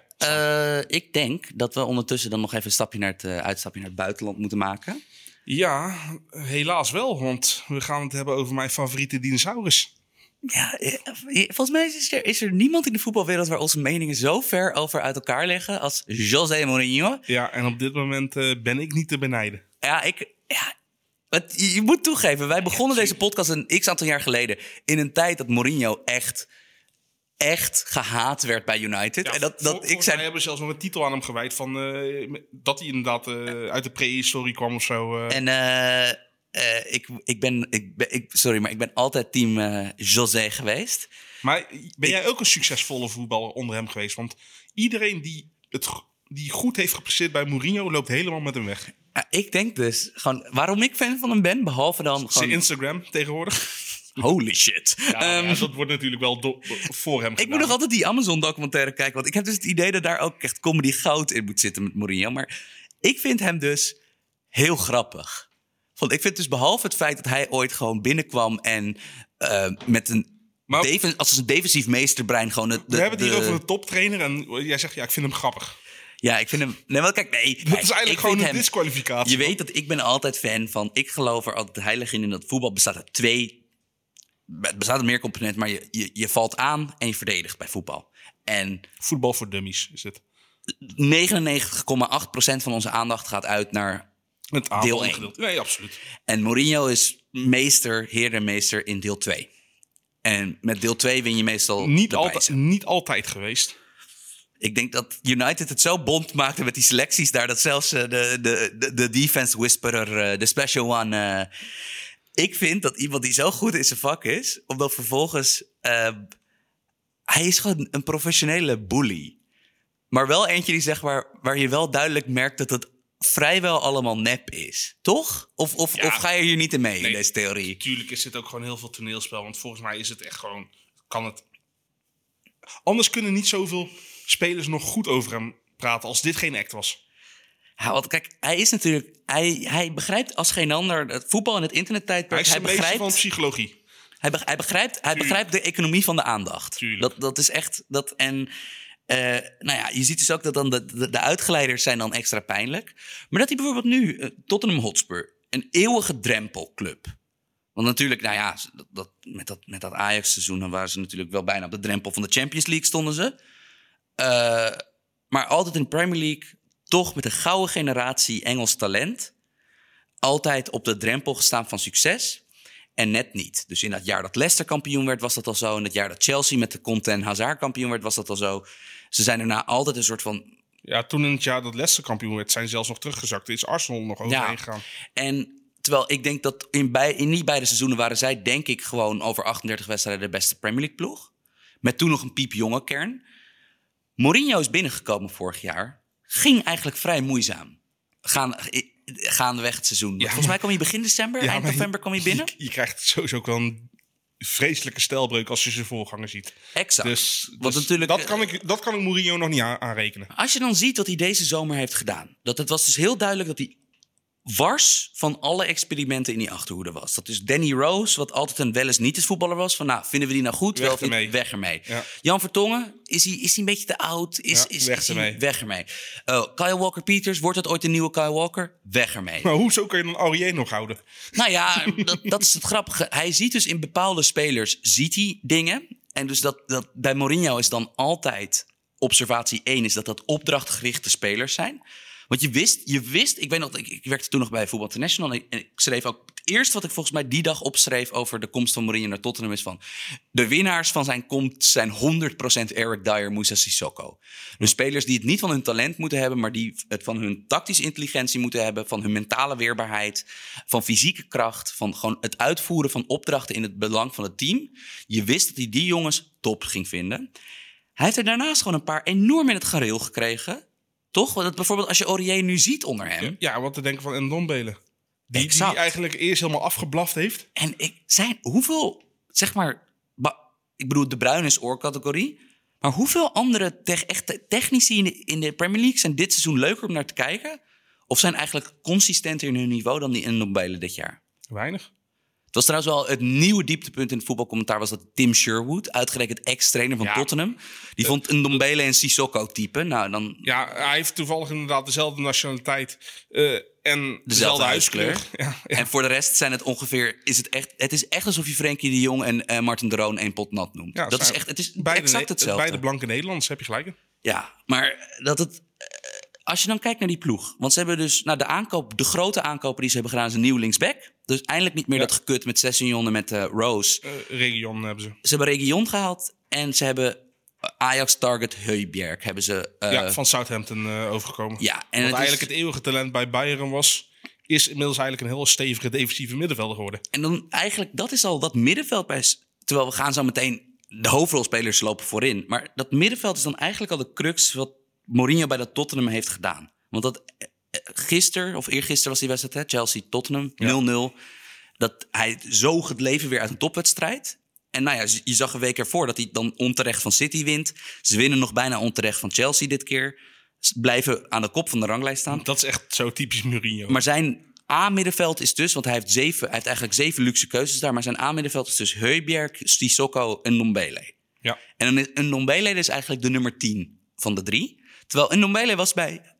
ik denk dat we ondertussen dan nog even een stapje naar het, uitstapje naar het buitenland moeten maken. Ja, helaas wel, want we gaan het hebben over mijn favoriete dinosaurus. Ja, eh, volgens mij is er, is er niemand in de voetbalwereld waar onze meningen zo ver over uit elkaar liggen als José Mourinho. Ja, en op dit moment eh, ben ik niet te benijden. Ja, ik. Ja, het, je moet toegeven, wij begonnen deze podcast een x aantal jaar geleden. In een tijd dat Mourinho echt. Echt gehaat werd bij United. Ja, en dat, dat, ik zei. hebben zelfs nog een titel aan hem gewijd van eh, dat hij inderdaad eh, uit de prehistorie kwam of zo. eh. En ik, ik, ben, ik, ben, ik. Sorry, maar ik ben altijd team José geweest. Maar ben jij ook een succesvolle voetballer onder hem geweest? Want iedereen die, het, die goed heeft gepresteerd bij Mourinho loopt helemaal met hem weg. Ik denk dus gewoon waarom ik fan van hem ben, behalve dan Zijn gewoon. Instagram tegenwoordig. Holy shit. Ja, Ehm, ja, dat wordt natuurlijk wel do- voor hem Ik gedaan. moet nog altijd die Amazon-documentaire kijken. Want ik heb dus het idee dat daar ook echt comedy goud in moet zitten met Mourinho. Maar ik vind hem dus heel grappig. Want ik vind dus behalve het feit dat hij ooit gewoon binnenkwam en eh, met een. Maar- defen- als een defensief meesterbrein gewoon. De, We hebben het hier de- over een toptrainer en jij zegt ja, ik vind hem grappig. Ja, ik vind hem. Nee, wel kijk, nee. Dat is eigenlijk gewoon een disqualificatie. Je weet dat ik ben altijd fan van. Ik geloof er altijd heilig in. in dat voetbal bestaat uit twee. Het bestaat uit meer componenten, maar je, je, je valt aan en je verdedigt bij voetbal. En Voetbal voor dummies is het. 99,8% van onze aandacht gaat uit naar. Het Deel één. gedeelte. Nee, absoluut. En Mourinho is meester, heer en meester in deel 2. En met deel 2 win je meestal Niet, altijd, niet altijd geweest. Ik denk dat United het zo bond maakte met die selecties daar... dat zelfs eh, de, de, de, de defense whisperer, eh, de special one... ik vind dat iemand die zo goed in zijn vak is... omdat vervolgens... eh, hij is gewoon een professionele bully. Maar wel eentje die zeg maar, waar je wel duidelijk merkt... dat het vrijwel allemaal nep is. Toch? Of, of, Ja. of ga je hier niet in mee, in deze theorie? Tuurlijk is dit ook gewoon heel veel toneelspel. Want volgens mij is het echt gewoon... Kan het... Anders kunnen niet zoveel spelers nog goed over hem praten als dit geen act was. Ja, want kijk, hij is natuurlijk... Hij, hij begrijpt als geen ander het voetbal en het Hij internettijdperk. is Hij, een meester van begrijpt, psychologie. hij, be- hij, begrijpt, hij Tuurlijk. begrijpt de economie van de aandacht. Tuurlijk. Dat, dat is echt... Dat, en eh, nou ja, je ziet dus ook dat dan de, de, de uitgeleiders zijn dan extra pijnlijk. Maar dat hij bijvoorbeeld nu, eh, Tottenham Hotspur, een eeuwige drempelclub... Want natuurlijk, nou ja, dat, dat, met dat, met dat Ajax-seizoen... dan waren ze natuurlijk wel bijna op de drempel van de Champions League stonden ze. Eh, maar altijd in de Premier League toch met een gouden generatie Engels talent. Altijd op de drempel gestaan van succes. En net niet. Dus in dat jaar dat Leicester kampioen werd, was dat al zo. In het jaar dat Chelsea met de Conte en Hazard kampioen werd, was dat al zo. Ze zijn daarna altijd een soort van Ja, toen in het jaar dat Leicester kampioen werd, zijn ze zelfs nog teruggezakt. Er is Arsenal nog overheen gegaan. En terwijl ik denk dat in, bij, in niet beide seizoenen waren zij, denk ik, gewoon over 38 wedstrijden de beste Premier League ploeg. Met toen nog een piepjonge kern. Mourinho is binnengekomen vorig jaar. Ging eigenlijk vrij moeizaam. Gaan, i- gaandeweg het seizoen. Volgens mij kwam hij begin december, Ja, eind november kwam hij binnen. Je, je krijgt sowieso ook wel een vreselijke stijlbreuk als je zijn voorganger ziet. Exact. Dus, dus natuurlijk, dat, eh, kan ik, dat kan ik Mourinho nog niet aan- aanrekenen. Als je dan ziet wat hij deze zomer heeft gedaan. Dat het was dus heel duidelijk dat hij wars van alle experimenten in die achterhoede was. Dat is Danny Rose, wat altijd een wel eens niet eens voetballer was. Van nou, vinden we die nou goed? Weg ermee. Weg ermee. Ja. Jan Vertongen, is hij, is hij een beetje te oud? Is, Ja, is, weg is hij- ermee. Weg ermee. Eh, Kyle Walker-Peters, wordt het ooit een nieuwe Kyle Walker? Weg ermee. Maar hoezo kun je dan Aurier nog houden? Nou ja, dat, dat is het grappige. Hij ziet dus in bepaalde spelers ziet hij dingen. En dus dat, dat bij Mourinho is dan altijd observatie 1 is dat dat opdrachtgerichte spelers zijn. Want je wist, je wist, ik weet nog, ik, werkte toen nog bij Voetbal International. En ik, en ik schreef ook, het eerste wat ik volgens mij die dag opschreef over de komst van Mourinho naar Tottenham is van, de winnaars van zijn komst zijn 100% Eric Dyer, Moussa Sissoko. Dus spelers die het niet van hun talent moeten hebben, maar die het van hun tactische intelligentie moeten hebben, van hun mentale weerbaarheid, van fysieke kracht, van gewoon het uitvoeren van opdrachten in het belang van het team. Je wist dat hij die jongens top ging vinden. Hij heeft er daarnaast gewoon een paar enorm in het gareel gekregen. Toch? Want bijvoorbeeld als je Aurier nu ziet onder hem. Ja, wat te denken van Ndombele. Die, Exact. die eigenlijk eerst helemaal afgeblaft heeft. En ik zijn hoeveel, zeg maar, ik bedoel, de Bruin is oorcategorie. Maar hoeveel andere tech, echte technici in de, in de Premier League zijn dit seizoen leuker om naar te kijken? Of zijn eigenlijk consistenter in hun niveau dan die Ndombele dit jaar? Weinig. Het was trouwens wel het nieuwe dieptepunt in het voetbalcommentaar... was dat Tim Sherwood, uitgerekend ex-trainer van Ja. Tottenham... die vond een Ndombele en Sissoko type. Nou, dan... Ja, hij heeft toevallig inderdaad dezelfde nationaliteit. Eh, en Dezelfde. Ja, ja. En voor de rest zijn het ongeveer, is het echt, het is echt alsof je Frenkie de Jong en eh, Martin de Roon één pot nat noemt. Ja, dat is echt, het is beide, exact hetzelfde. Beide blanke Nederlanders, heb je gelijk. Ja, maar dat het. eh, Als je dan kijkt naar die ploeg. Want ze hebben dus. Nou, de aankoop, de grote aankopen die ze hebben gedaan is een nieuw linksback. Dus eindelijk niet meer Ja. dat gekut met Sessignon en met eh, Rose. Eh, region hebben ze. Ze hebben Region gehaald. En ze hebben eh, Ajax Target Heubjerg. Hebben ze. ja, van Southampton overgekomen. ja, en Wat het is- eigenlijk het eeuwige talent bij Bayern was, is inmiddels eigenlijk een heel stevige defensieve middenvelder geworden. En dan eigenlijk, dat is al dat middenveld bij. Terwijl we gaan zo meteen. De hoofdrolspelers lopen voorin. Maar dat middenveld is dan eigenlijk al de crux wat Mourinho bij dat Tottenham heeft gedaan. Want dat gisteren, of eergisteren was die wedstrijd, hè, Chelsea-Tottenham, 0-0. Dat hij zoog het leven weer uit een topwedstrijd. En nou ja, je zag een week ervoor dat hij dan onterecht van City wint. Ze winnen nog bijna onterecht van Chelsea dit keer. Ze blijven aan de kop van de ranglijst staan. Dat is echt zo typisch Mourinho. Maar zijn A-middenveld is dus, want hij heeft, zeven, hij heeft eigenlijk zeven luxe keuzes daar. Maar zijn A-middenveld is dus Heubjerg, Sissoko en Ndombele. ja. En een Ndombele is eigenlijk de nummer 10 van de drie. Terwijl een Ndombele was bij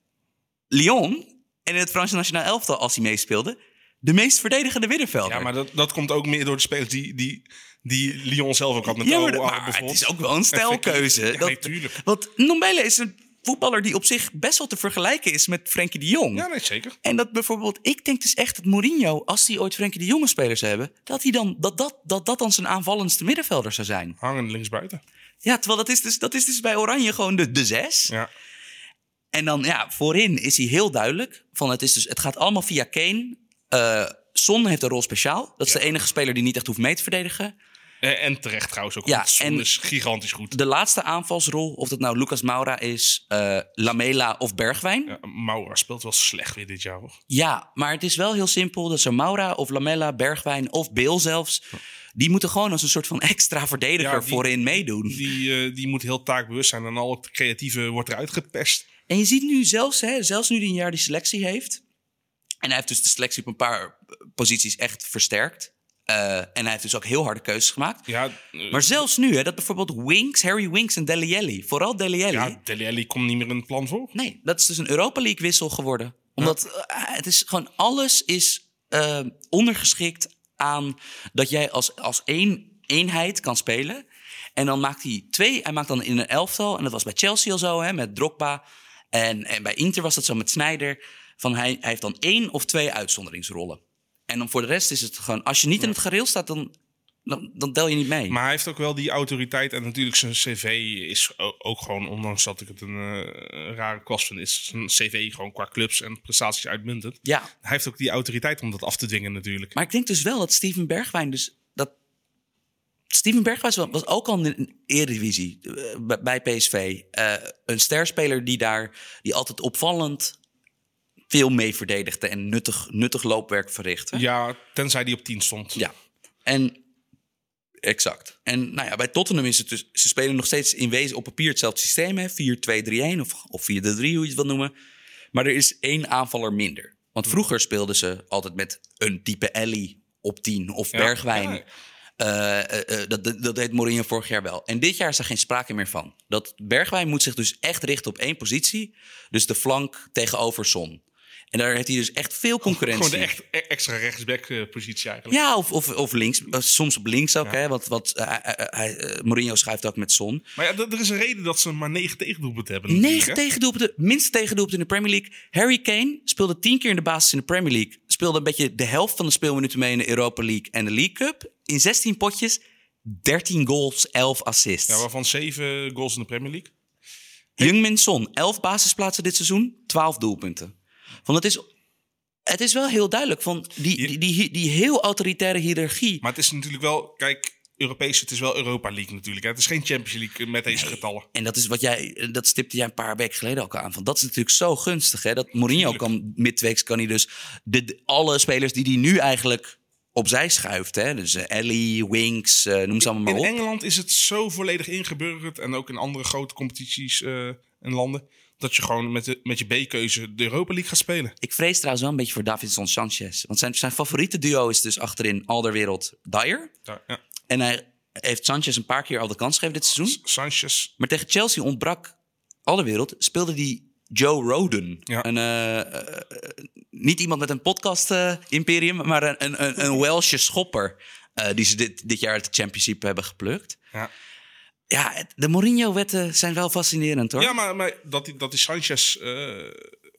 Lyon en in het Franse nationaal elftal, als hij meespeelde, de meest verdedigende middenvelder. ja, maar dat, dat komt ook meer door de spelers die, die, die Lyon zelf ook had met Ja, maar, maar het is ook wel een stijlkeuze. Ja, Dat- nee, tuurlijk. Want Ndombele is een voetballer die op zich best wel te vergelijken is met Frenkie de Jong. Ja, nee, zeker. En dat bijvoorbeeld, ik denk dus echt dat Mourinho, als hij ooit Frenkie de Jonge spelers hebben, dat hij dan, dat, dat, dat, dat dan zijn aanvallendste middenvelder zou zijn. Hangen linksbuiten. Ja, terwijl dat is dus, dat is dus bij Oranje gewoon de, de zes. Ja. En dan, ja, voorin is hij heel duidelijk. Van het, is dus, het gaat allemaal via Kane. Eh Son heeft een rol speciaal. Dat is Ja. de enige speler die niet echt hoeft mee te verdedigen. En, en terecht trouwens ook. Ja, Son en- is gigantisch goed. De laatste aanvalsrol, of dat nou Lucas Moura is, eh, Lamela of Bergwijn. Ja, Maura speelt wel slecht weer dit jaar, hoor. Ja, maar het is wel heel simpel. Dat zo Maura of Lamella, Bergwijn of Beel zelfs... die moeten gewoon als een soort van extra verdediger Ja, die- voorin meedoen. Die, eh, die moet heel taakbewust zijn en al het creatieve wordt eruit gepest. En je ziet nu zelfs, hè, zelfs nu die een jaar die selectie heeft... en hij heeft dus de selectie op een paar eh, posities echt versterkt... eh, en hij heeft dus ook heel harde keuzes gemaakt. Ja, eh, Maar zelfs nu, hè, dat bijvoorbeeld Winks, Harry Winks en Dele Alli... vooral Dele Alli... ja Dele Alli komt niet meer in het plan voor. Nee, dat is dus een Europa League wissel geworden. Omdat het is gewoon alles is ondergeschikt aan dat jij als, als één eenheid kan spelen. En dan maakt hij twee. Hij maakt dan in een elftal. En dat was bij Chelsea al zo, hè, met Drogba. En, en bij Inter was dat zo met Snyder. Van hij, hij heeft dan één of twee uitzonderingsrollen. En dan voor de rest is het gewoon... Als je niet in het gareel staat, dan, dan, dan tel je niet mee. Maar hij heeft ook wel die autoriteit. En natuurlijk zijn cv is ook gewoon, ondanks dat ik het een eh, rare kwast vind, is zijn cv gewoon qua clubs en prestaties uitmuntend. ja, Hij heeft ook die autoriteit om dat af te dwingen natuurlijk. Maar ik denk dus wel dat Steven Bergwijn dus... Steven Bergwijn was, was ook al in de Eredivisie eh, bij- PSV. eh, een sterspeler die daar... die altijd opvallend veel mee verdedigde... en nuttig, nuttig loopwerk verrichtte. Ja, tenzij die op 10 stond. Ja. En... Exact. En nou ja, bij Tottenham is het dus... Ze spelen nog steeds in wezen op papier hetzelfde systeem. hè, 4-2-3-1 of, of 4-3, hoe je het wil noemen. Maar er is één aanvaller minder. Want vroeger speelden ze altijd met een type Ellie op 10 of Ja, Bergwijn. ja. Eh, dat, dat, deed Mourinho vorig jaar wel. En dit jaar is er geen sprake meer van. Dat Bergwijn moet zich dus echt richten op één positie. Dus de flank tegenover Son. En daar heeft hij dus echt veel concurrentie. Gewoon de echt e- extra rechtsback eh, positie eigenlijk. Ja, of, of, of links. Soms op links ook. Hè, wat, wat, hij- Mourinho schuift ook met Son. Maar ja, er is een reden dat ze maar 9 tegendoelpunten hebben. Negen tegendoelpunten, minste tegendoelpunten in de Premier League. Harry Kane speelde tien keer in de basis in de Premier League. Speelde een beetje de helft van de speelminuten mee in de Europa League en de League Cup. In 16 potjes, 13 goals, 11 assists. Ja, waarvan 7 goals in de Premier League. Jungmin Son, 11 basisplaatsen dit seizoen, 12 doelpunten. Van het, is, het is wel heel duidelijk van die, die, die, die heel autoritaire hiërarchie. Maar het is natuurlijk wel, kijk, Europees, het is wel Europa League natuurlijk. Hè? Het is geen Champions League met deze getallen. En dat is wat jij, dat stipte jij een paar weken geleden ook aan. Van dat is natuurlijk zo gunstig. Hè? Dat Mourinho kan midweeks kan hij dus de, alle spelers die hij nu eigenlijk opzij schuift. Hè? Dus eh, Ellie, Winks, eh, noem ze allemaal In maar op. Engeland is het zo volledig ingeburgerd en ook in andere grote competities eh, en landen. Dat je gewoon met, de, met je B-keuze de Europa League gaat spelen. Ik vrees trouwens wel een beetje voor Davinson Sanchez. Want zijn, zijn favoriete duo is dus achterin Alderwereld Dyer. Ja, ja. En hij heeft Sanchez een paar keer al de kans gegeven dit seizoen. Sanchez. Maar tegen Chelsea ontbrak Alderwereld. Speelde die Joe Roden. Ja. Een, eh, eh, niet iemand met een podcast-imperium, maar een, een, een, een Welsh schopper. eh, die ze dit, dit jaar uit de championship hebben geplukt. Ja. Ja, het- de Mourinho-wetten zijn wel fascinerend hoor. Ja, maar, maar dat, die, dat die Sanchez eh,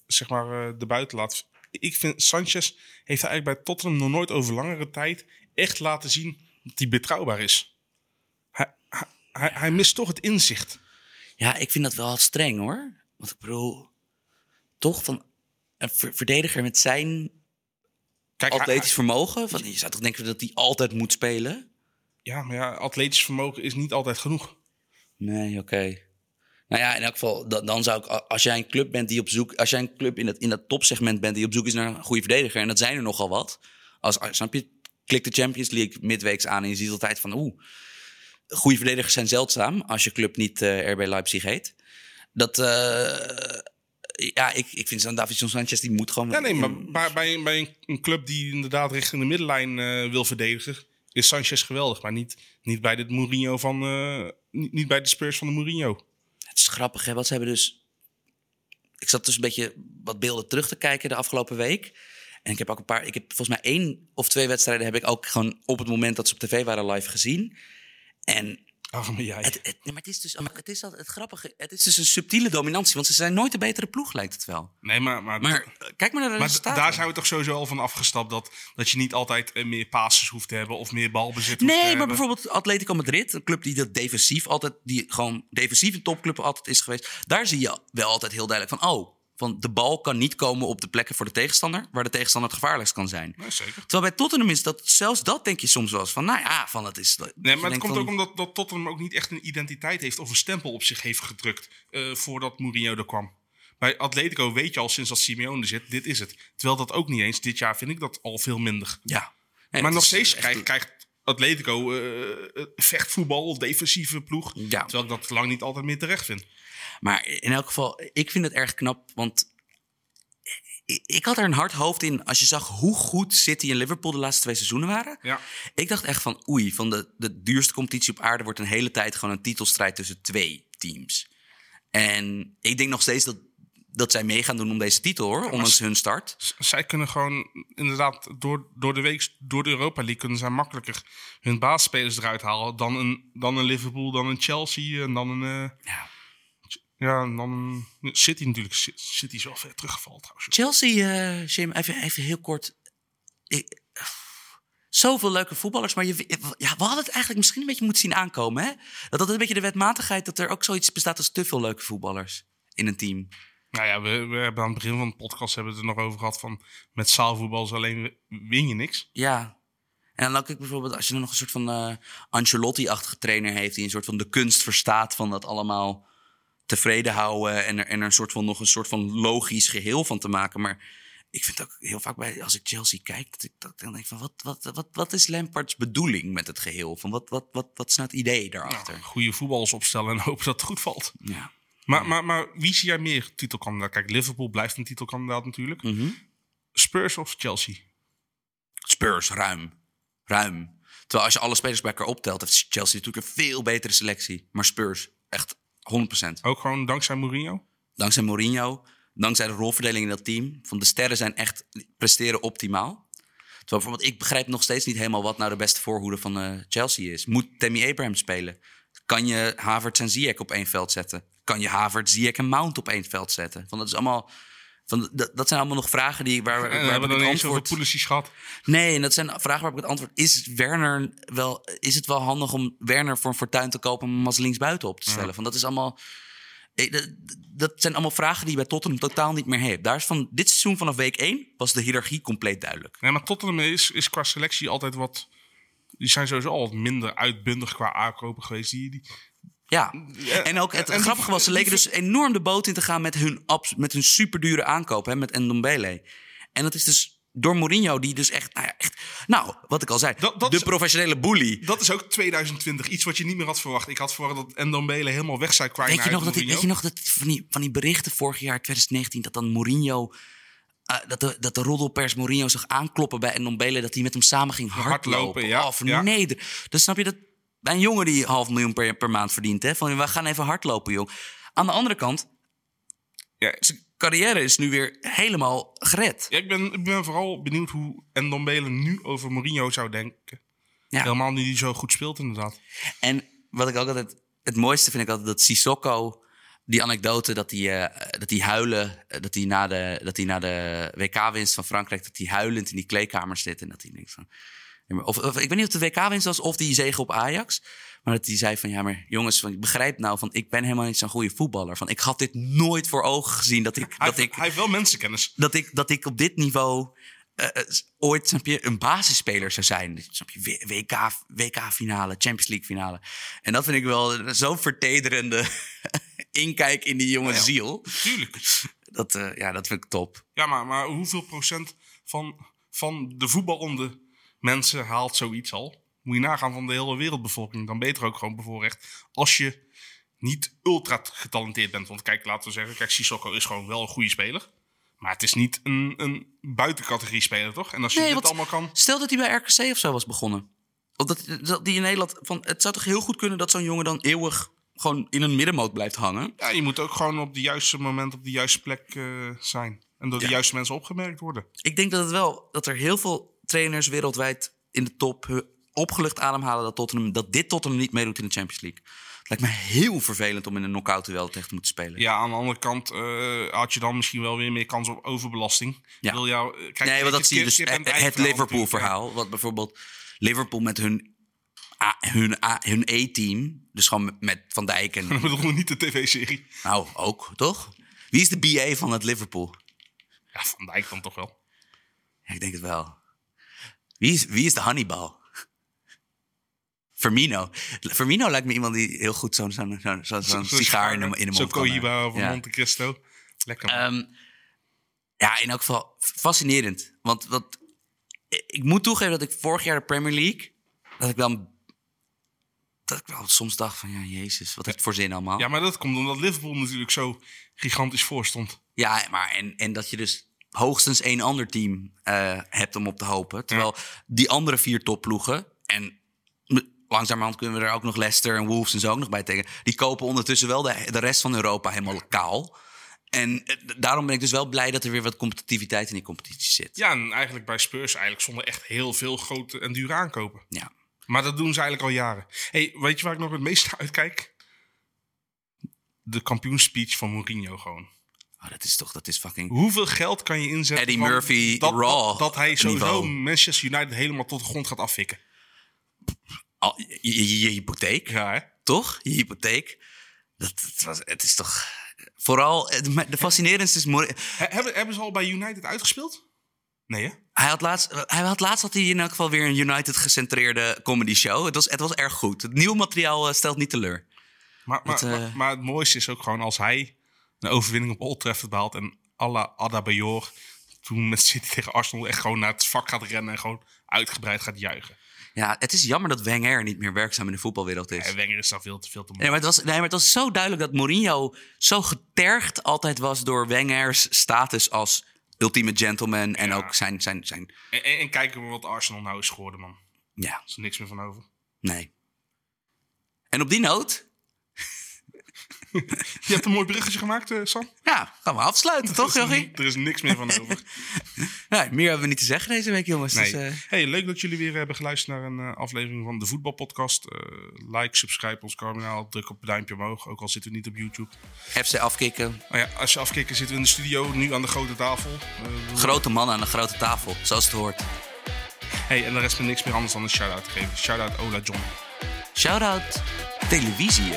zeg maar uh, buiten laat. Ik vind Sanchez heeft eigenlijk bij Tottenham nog nooit over langere tijd echt laten zien dat hij betrouwbaar is. Hij, hij, hij, mist toch het inzicht. Ja, ik vind dat wel streng hoor. Want ik bedoel, toch van een ver- verdediger met zijn Kijk, hij- atletisch vermogen. Van, je zou toch denken dat hij altijd moet spelen? ja, maar ja, atletisch vermogen is niet altijd genoeg. Nee, oké. Nou ja, in elk geval, dan, dan zou ik, als jij een club bent die op zoek, als jij een club in dat, in dat topsegment bent die op zoek is naar een goede verdediger, en dat zijn er nogal wat. Als, als snap je, klik de Champions League midweeks aan en je ziet altijd van, oeh, goede verdedigers zijn zeldzaam als je club niet eh, RB Leipzig heet. Dat, eh, ja, ik, ik vind zo'n Davidson Sanchez, die moet gewoon... Ja, nee, maar bij, bij, bij een, club die inderdaad richting de middenlijn eh, wil verdedigen, is Sanchez geweldig. Maar niet, niet bij de Mourinho van. niet, niet bij de Spurs van de Mourinho. Het is grappig, hè? Want ze hebben dus. Ik zat dus een beetje wat beelden terug te kijken de afgelopen week. En ik heb ook een paar. Ik heb volgens mij één of twee wedstrijden heb ik ook gewoon op het moment dat ze op tv waren live gezien. En Arme jij. het, het, nee, maar het is dus het, is al, het grappige. Het is dus een subtiele dominantie, want ze zijn nooit de betere ploeg, lijkt het wel. nee, maar, maar, Maar kijk maar naar de maar resultaten. daar zijn we toch sowieso al van afgestapt. Dat, dat je niet altijd eh, meer passes hoeft te hebben of meer balbezit hoeft te Nee, maar hebben. bijvoorbeeld Atletico Madrid, een club die dat defensief altijd, die gewoon defensief een topclub altijd is geweest. Daar zie je wel altijd heel duidelijk van, oh, van de bal kan niet komen op de plekken voor de tegenstander, waar de tegenstander het gevaarlijkst kan zijn. Nee, zeker. Terwijl bij Tottenham is dat, zelfs dat denk je soms wel eens van, nou ja, van het is. dat Nee, maar het komt van, ook omdat dat Tottenham ook niet echt een identiteit heeft of een stempel op zich heeft gedrukt eh, voordat Mourinho er kwam. Bij Atletico weet je al sinds dat Simeone er zit, dit is het. Terwijl dat ook niet eens. Dit jaar vind ik dat al veel minder. Ja. Nee, maar nog steeds krijgt, krijgt Atletico eh, vechtvoetbal, defensieve ploeg. Ja. Terwijl ik dat lang niet altijd meer terecht vind. Maar in elk geval, ik vind het erg knap, want ik, had er een hard hoofd in als je zag hoe goed City en Liverpool de laatste twee seizoenen waren. Ja. Ik dacht echt van, oei, van de, de duurste competitie op aarde wordt een hele tijd gewoon een titelstrijd tussen twee teams. En ik denk nog steeds dat, dat zij mee gaan doen om deze titel hoor, ondanks hun start. Zij kunnen gewoon inderdaad door, door de week, door de Europa League, kunnen zij makkelijker hun baasspelers eruit halen dan een, dan een Liverpool, dan een Chelsea en dan een. eh, Ja. Ja, en dan City natuurlijk. City is wel ver teruggevallen trouwens. Chelsea, eh Jim, even, even heel kort. Ik, zoveel leuke voetballers, maar je, ja, we hadden het eigenlijk misschien een beetje moeten zien aankomen. Hè? Dat dat een beetje de wetmatigheid, dat er ook zoiets bestaat als te veel leuke voetballers in een team. Nou ja, we, we hebben aan het begin van de podcast hebben we het er nog over gehad van met zaalvoetbal is alleen win je niks. Ja. En dan ook ik bijvoorbeeld, als je dan nog een soort van eh Ancelotti-achtige trainer heeft... die een soort van de kunst verstaat van dat allemaal tevreden houden... en er, en er een soort van, nog een soort van logisch geheel van te maken. Maar ik vind ook heel vaak bij, als ik Chelsea kijk... dat ik, dat ik dan denk van, wat, wat, wat, wat is Lampards bedoeling met het geheel? Van wat, wat, wat, wat is nou het idee daarachter? Nou, goede voetballers opstellen en hopen dat het goed valt. Ja. Maar, maar, maar wie zie jij meer titelkandidaat? Kijk, Liverpool blijft een titelkandidaat natuurlijk. Mhm. Spurs of Chelsea? Spurs, ruim. Ruim. Terwijl als je alle spelers bij elkaar optelt... heeft Chelsea natuurlijk een veel betere selectie. Maar Spurs, echt 100%. Ook gewoon dankzij Mourinho? dankzij Mourinho, dankzij de rolverdeling in dat team. Van de sterren zijn echt presteren optimaal. Terwijl bijvoorbeeld, ik begrijp nog steeds niet helemaal wat nou de beste voorhoede van eh, Chelsea is. Moet Tammy Abraham spelen? Kan je Havertz en Ziyech op één veld zetten? Kan je Havertz, Ziyech en Mount op één veld zetten? Van, dat, is allemaal, van, dat, dat zijn allemaal nog vragen die, waar, En waar, we waar hebben ik dan het antwoord... Pulisic gehad. Nee, en dat zijn vragen waarop ik het antwoord... Is Werner wel... Is het wel handig om Werner voor een fortuin te kopen... om hem als linksbuiten op te stellen? Van dat is allemaal... eh, Dat, dat zijn allemaal vragen die je bij Tottenham totaal niet meer hebt. Daar is van dit seizoen vanaf week 1 was de hiërarchie compleet duidelijk. Nee, maar Tottenham is, is qua selectie altijd wat... Die zijn sowieso al wat minder uitbundig qua aankopen geweest. Die, die, Ja, en ook het en grappige was, ze leken dus enorm de boot in te gaan met hun, abs- met hun superdure aankoop hè, met Ndombele. En dat is dus door Mourinho, die dus echt, nou ja, echt, nou, wat ik al zei, Dat- dat de is- professionele bully. dat is ook 2020. Iets wat je niet meer had verwacht. Ik had verwacht dat Ndombele helemaal weg zou kwijt Weet je, nog dat die, weet je nog dat van die, van die berichten vorig jaar, 2019, dat dan Mourinho, eh, dat, de, dat de roddelpers Mourinho zag aankloppen bij Ndombele, dat hij met hem samen ging hardlopen. Hardlopen, ja, Of ja. nee, dan snap je dat een jongen die half miljoen per, per maand verdient, hè, van we gaan even hardlopen, jong. Aan de andere kant, ja, zijn carrière is nu weer helemaal gered. Ja, ik, ben, ik ben vooral benieuwd hoe Ndombele nu over Mourinho zou denken. Ja. Helemaal nu die zo goed speelt, inderdaad. En wat ik ook altijd... Het mooiste vind ik altijd dat Sissoko... Die anekdote dat hij, eh, dat hij huilen... eh, Dat hij na de, dat hij na de WK-winst van Frankrijk... Dat hij huilend in die kleedkamer zit. En dat hij denkt van... Of, of, ik weet niet of de WK-winst was of die zege op Ajax. Maar dat hij zei van... Ja, maar jongens, van, ik begrijp nou van... Ik ben helemaal niet zo'n goede voetballer. Van, ik had dit nooit voor ogen gezien. Dat ik, Hij, dat heeft- ik, hij heeft wel mensenkennis. dat ik, dat ik op dit niveau eh, eh, ooit snap je, een basisspeler zou zijn. Snap je, WK, WK-finale, Champions League-finale. En dat vind ik wel zo'n vertederende inkijk in die jonge ziel. Tuurlijk. Dat, eh, ja, dat vind ik top. Ja, maar, maar hoeveel procent van, van de voetballende mensen haalt zoiets al? Moet je nagaan van de hele wereldbevolking. Dan beter ook gewoon bevoorrecht. Als je niet ultra getalenteerd bent. Want kijk, laten we zeggen, kijk, Sissoko is gewoon wel een goede speler. Maar het is niet een, een buitencategorie speler, toch? En als je Nee, dit want allemaal kan... Stel dat hij bij RKC of zo was begonnen. Of dat, dat die in Nederland... Van, het zou toch heel goed kunnen dat zo'n jongen dan eeuwig... gewoon in een middenmoot blijft hangen. Ja, je moet ook gewoon op de juiste moment op de juiste plek eh, zijn. En door de juiste mensen opgemerkt worden. ik denk dat het wel dat er heel veel trainers wereldwijd in de top opgelucht ademhalen dat, Tottenham, dat dit Tottenham niet meedoet in de Champions League. Het lijkt me heel vervelend om in een knockout duel tegen te moeten spelen. Ja, aan de andere kant eh, had je dan misschien wel weer meer kans op overbelasting. Ja. Wil jou, kijk, nee, want dat zie je dus het, het verhaal Liverpool-verhaal. Wat bijvoorbeeld Liverpool met hun A- hun A- hun E-team, dus gewoon met, Van Dijk en. Ik bedoel niet de tv-serie. nou ook toch? Wie is de BA van het Liverpool? Ja, Van Dijk dan toch wel. Ja, ik denk het wel. Wie is, wie is de Hannibal? Firmino. Firmino lijkt me iemand die heel goed zo'n zo'n zo'n zo'n zo'n Zo'n sigaar in de, in de Zo'n mond kan Cohiba hebben. of Ja. Monte Cristo. Lekker. Ehm, ja, in elk geval fascinerend. Want wat, ik moet toegeven dat ik vorig jaar de Premier League... dat ik wel, dat ik wel soms dacht van... ja, jezus, wat heeft het voor zin allemaal? ja, maar dat komt omdat Liverpool natuurlijk zo gigantisch voor stond. Ja, maar en, en dat je dus hoogstens één ander team eh, hebt om op te hopen. Terwijl die andere vier topploegen... en langzamerhand kunnen we er ook nog Leicester en Wolves en zo ook nog bij tekenen... die kopen ondertussen wel de, de rest van Europa helemaal kaal. En eh, daarom ben ik dus wel blij dat er weer wat competitiviteit in die competitie zit. Ja, en eigenlijk bij Spurs eigenlijk zonder echt heel veel grote en dure aankopen. Ja. Maar dat doen ze eigenlijk al jaren. hey, weet je waar ik nog het meest naar uitkijk? De kampioenspeech van Mourinho gewoon. Oh, dat is toch, dat is fucking... Hoeveel geld kan je inzetten? Eddie Murphy, dat, Raw Dat, dat hij sowieso niveau. Manchester United helemaal tot de grond gaat afvikken. Al- je, je, je hypotheek, Ja, hè? toch? Je hypotheek. Dat, dat was, het is toch... Vooral, de fascinerendste is... He- Hebben, hebben ze al bij United uitgespeeld? Nee, hè? Hij had laatst, hij had laatst had hij in elk geval weer een United-gecentreerde comedy show. Het was, het was erg goed. Het nieuwe materiaal eh, stelt niet teleur. Maar, maar, Het, eh, maar, maar het mooiste is ook gewoon als hij een overwinning op Old Trafford behaalt... en à la Adebayor toen met City tegen Arsenal echt gewoon naar het vak gaat rennen... en gewoon uitgebreid gaat juichen. Ja, het is jammer dat Wenger niet meer werkzaam in de voetbalwereld is. En Wenger is daar veel te veel te Nee, maar het was, nee, maar het was zo duidelijk dat Mourinho zo getergd altijd was door Wenger's status als ultieme gentleman. En Ja. ook zijn, zijn, zijn, En, en, en kijken we wat Arsenal nou is geworden, man. Er ja, is er niks meer van over. nee. En op die noot, Je hebt een mooi bruggetje gemaakt, eh, Sam. ja, gaan we afsluiten, toch, Jochie? er is niks meer van over. Nee, meer hebben we niet te zeggen deze week, jongens. Nee. Dus, eh, Hey, leuk dat jullie weer hebben geluisterd naar een eh, aflevering van de Voetbalpodcast. Like, subscribe ons kanaal, druk op het duimpje omhoog, ook al zitten we niet op YouTube. FC afkicken. Oh ja, als je afkikken zitten we in de studio, nu aan de grote tafel. Grote mannen aan een grote tafel, zoals het hoort. hey, en de rest me niks meer anders dan een shout-out te geven. Shout-out Ola John. Shout-out televisie.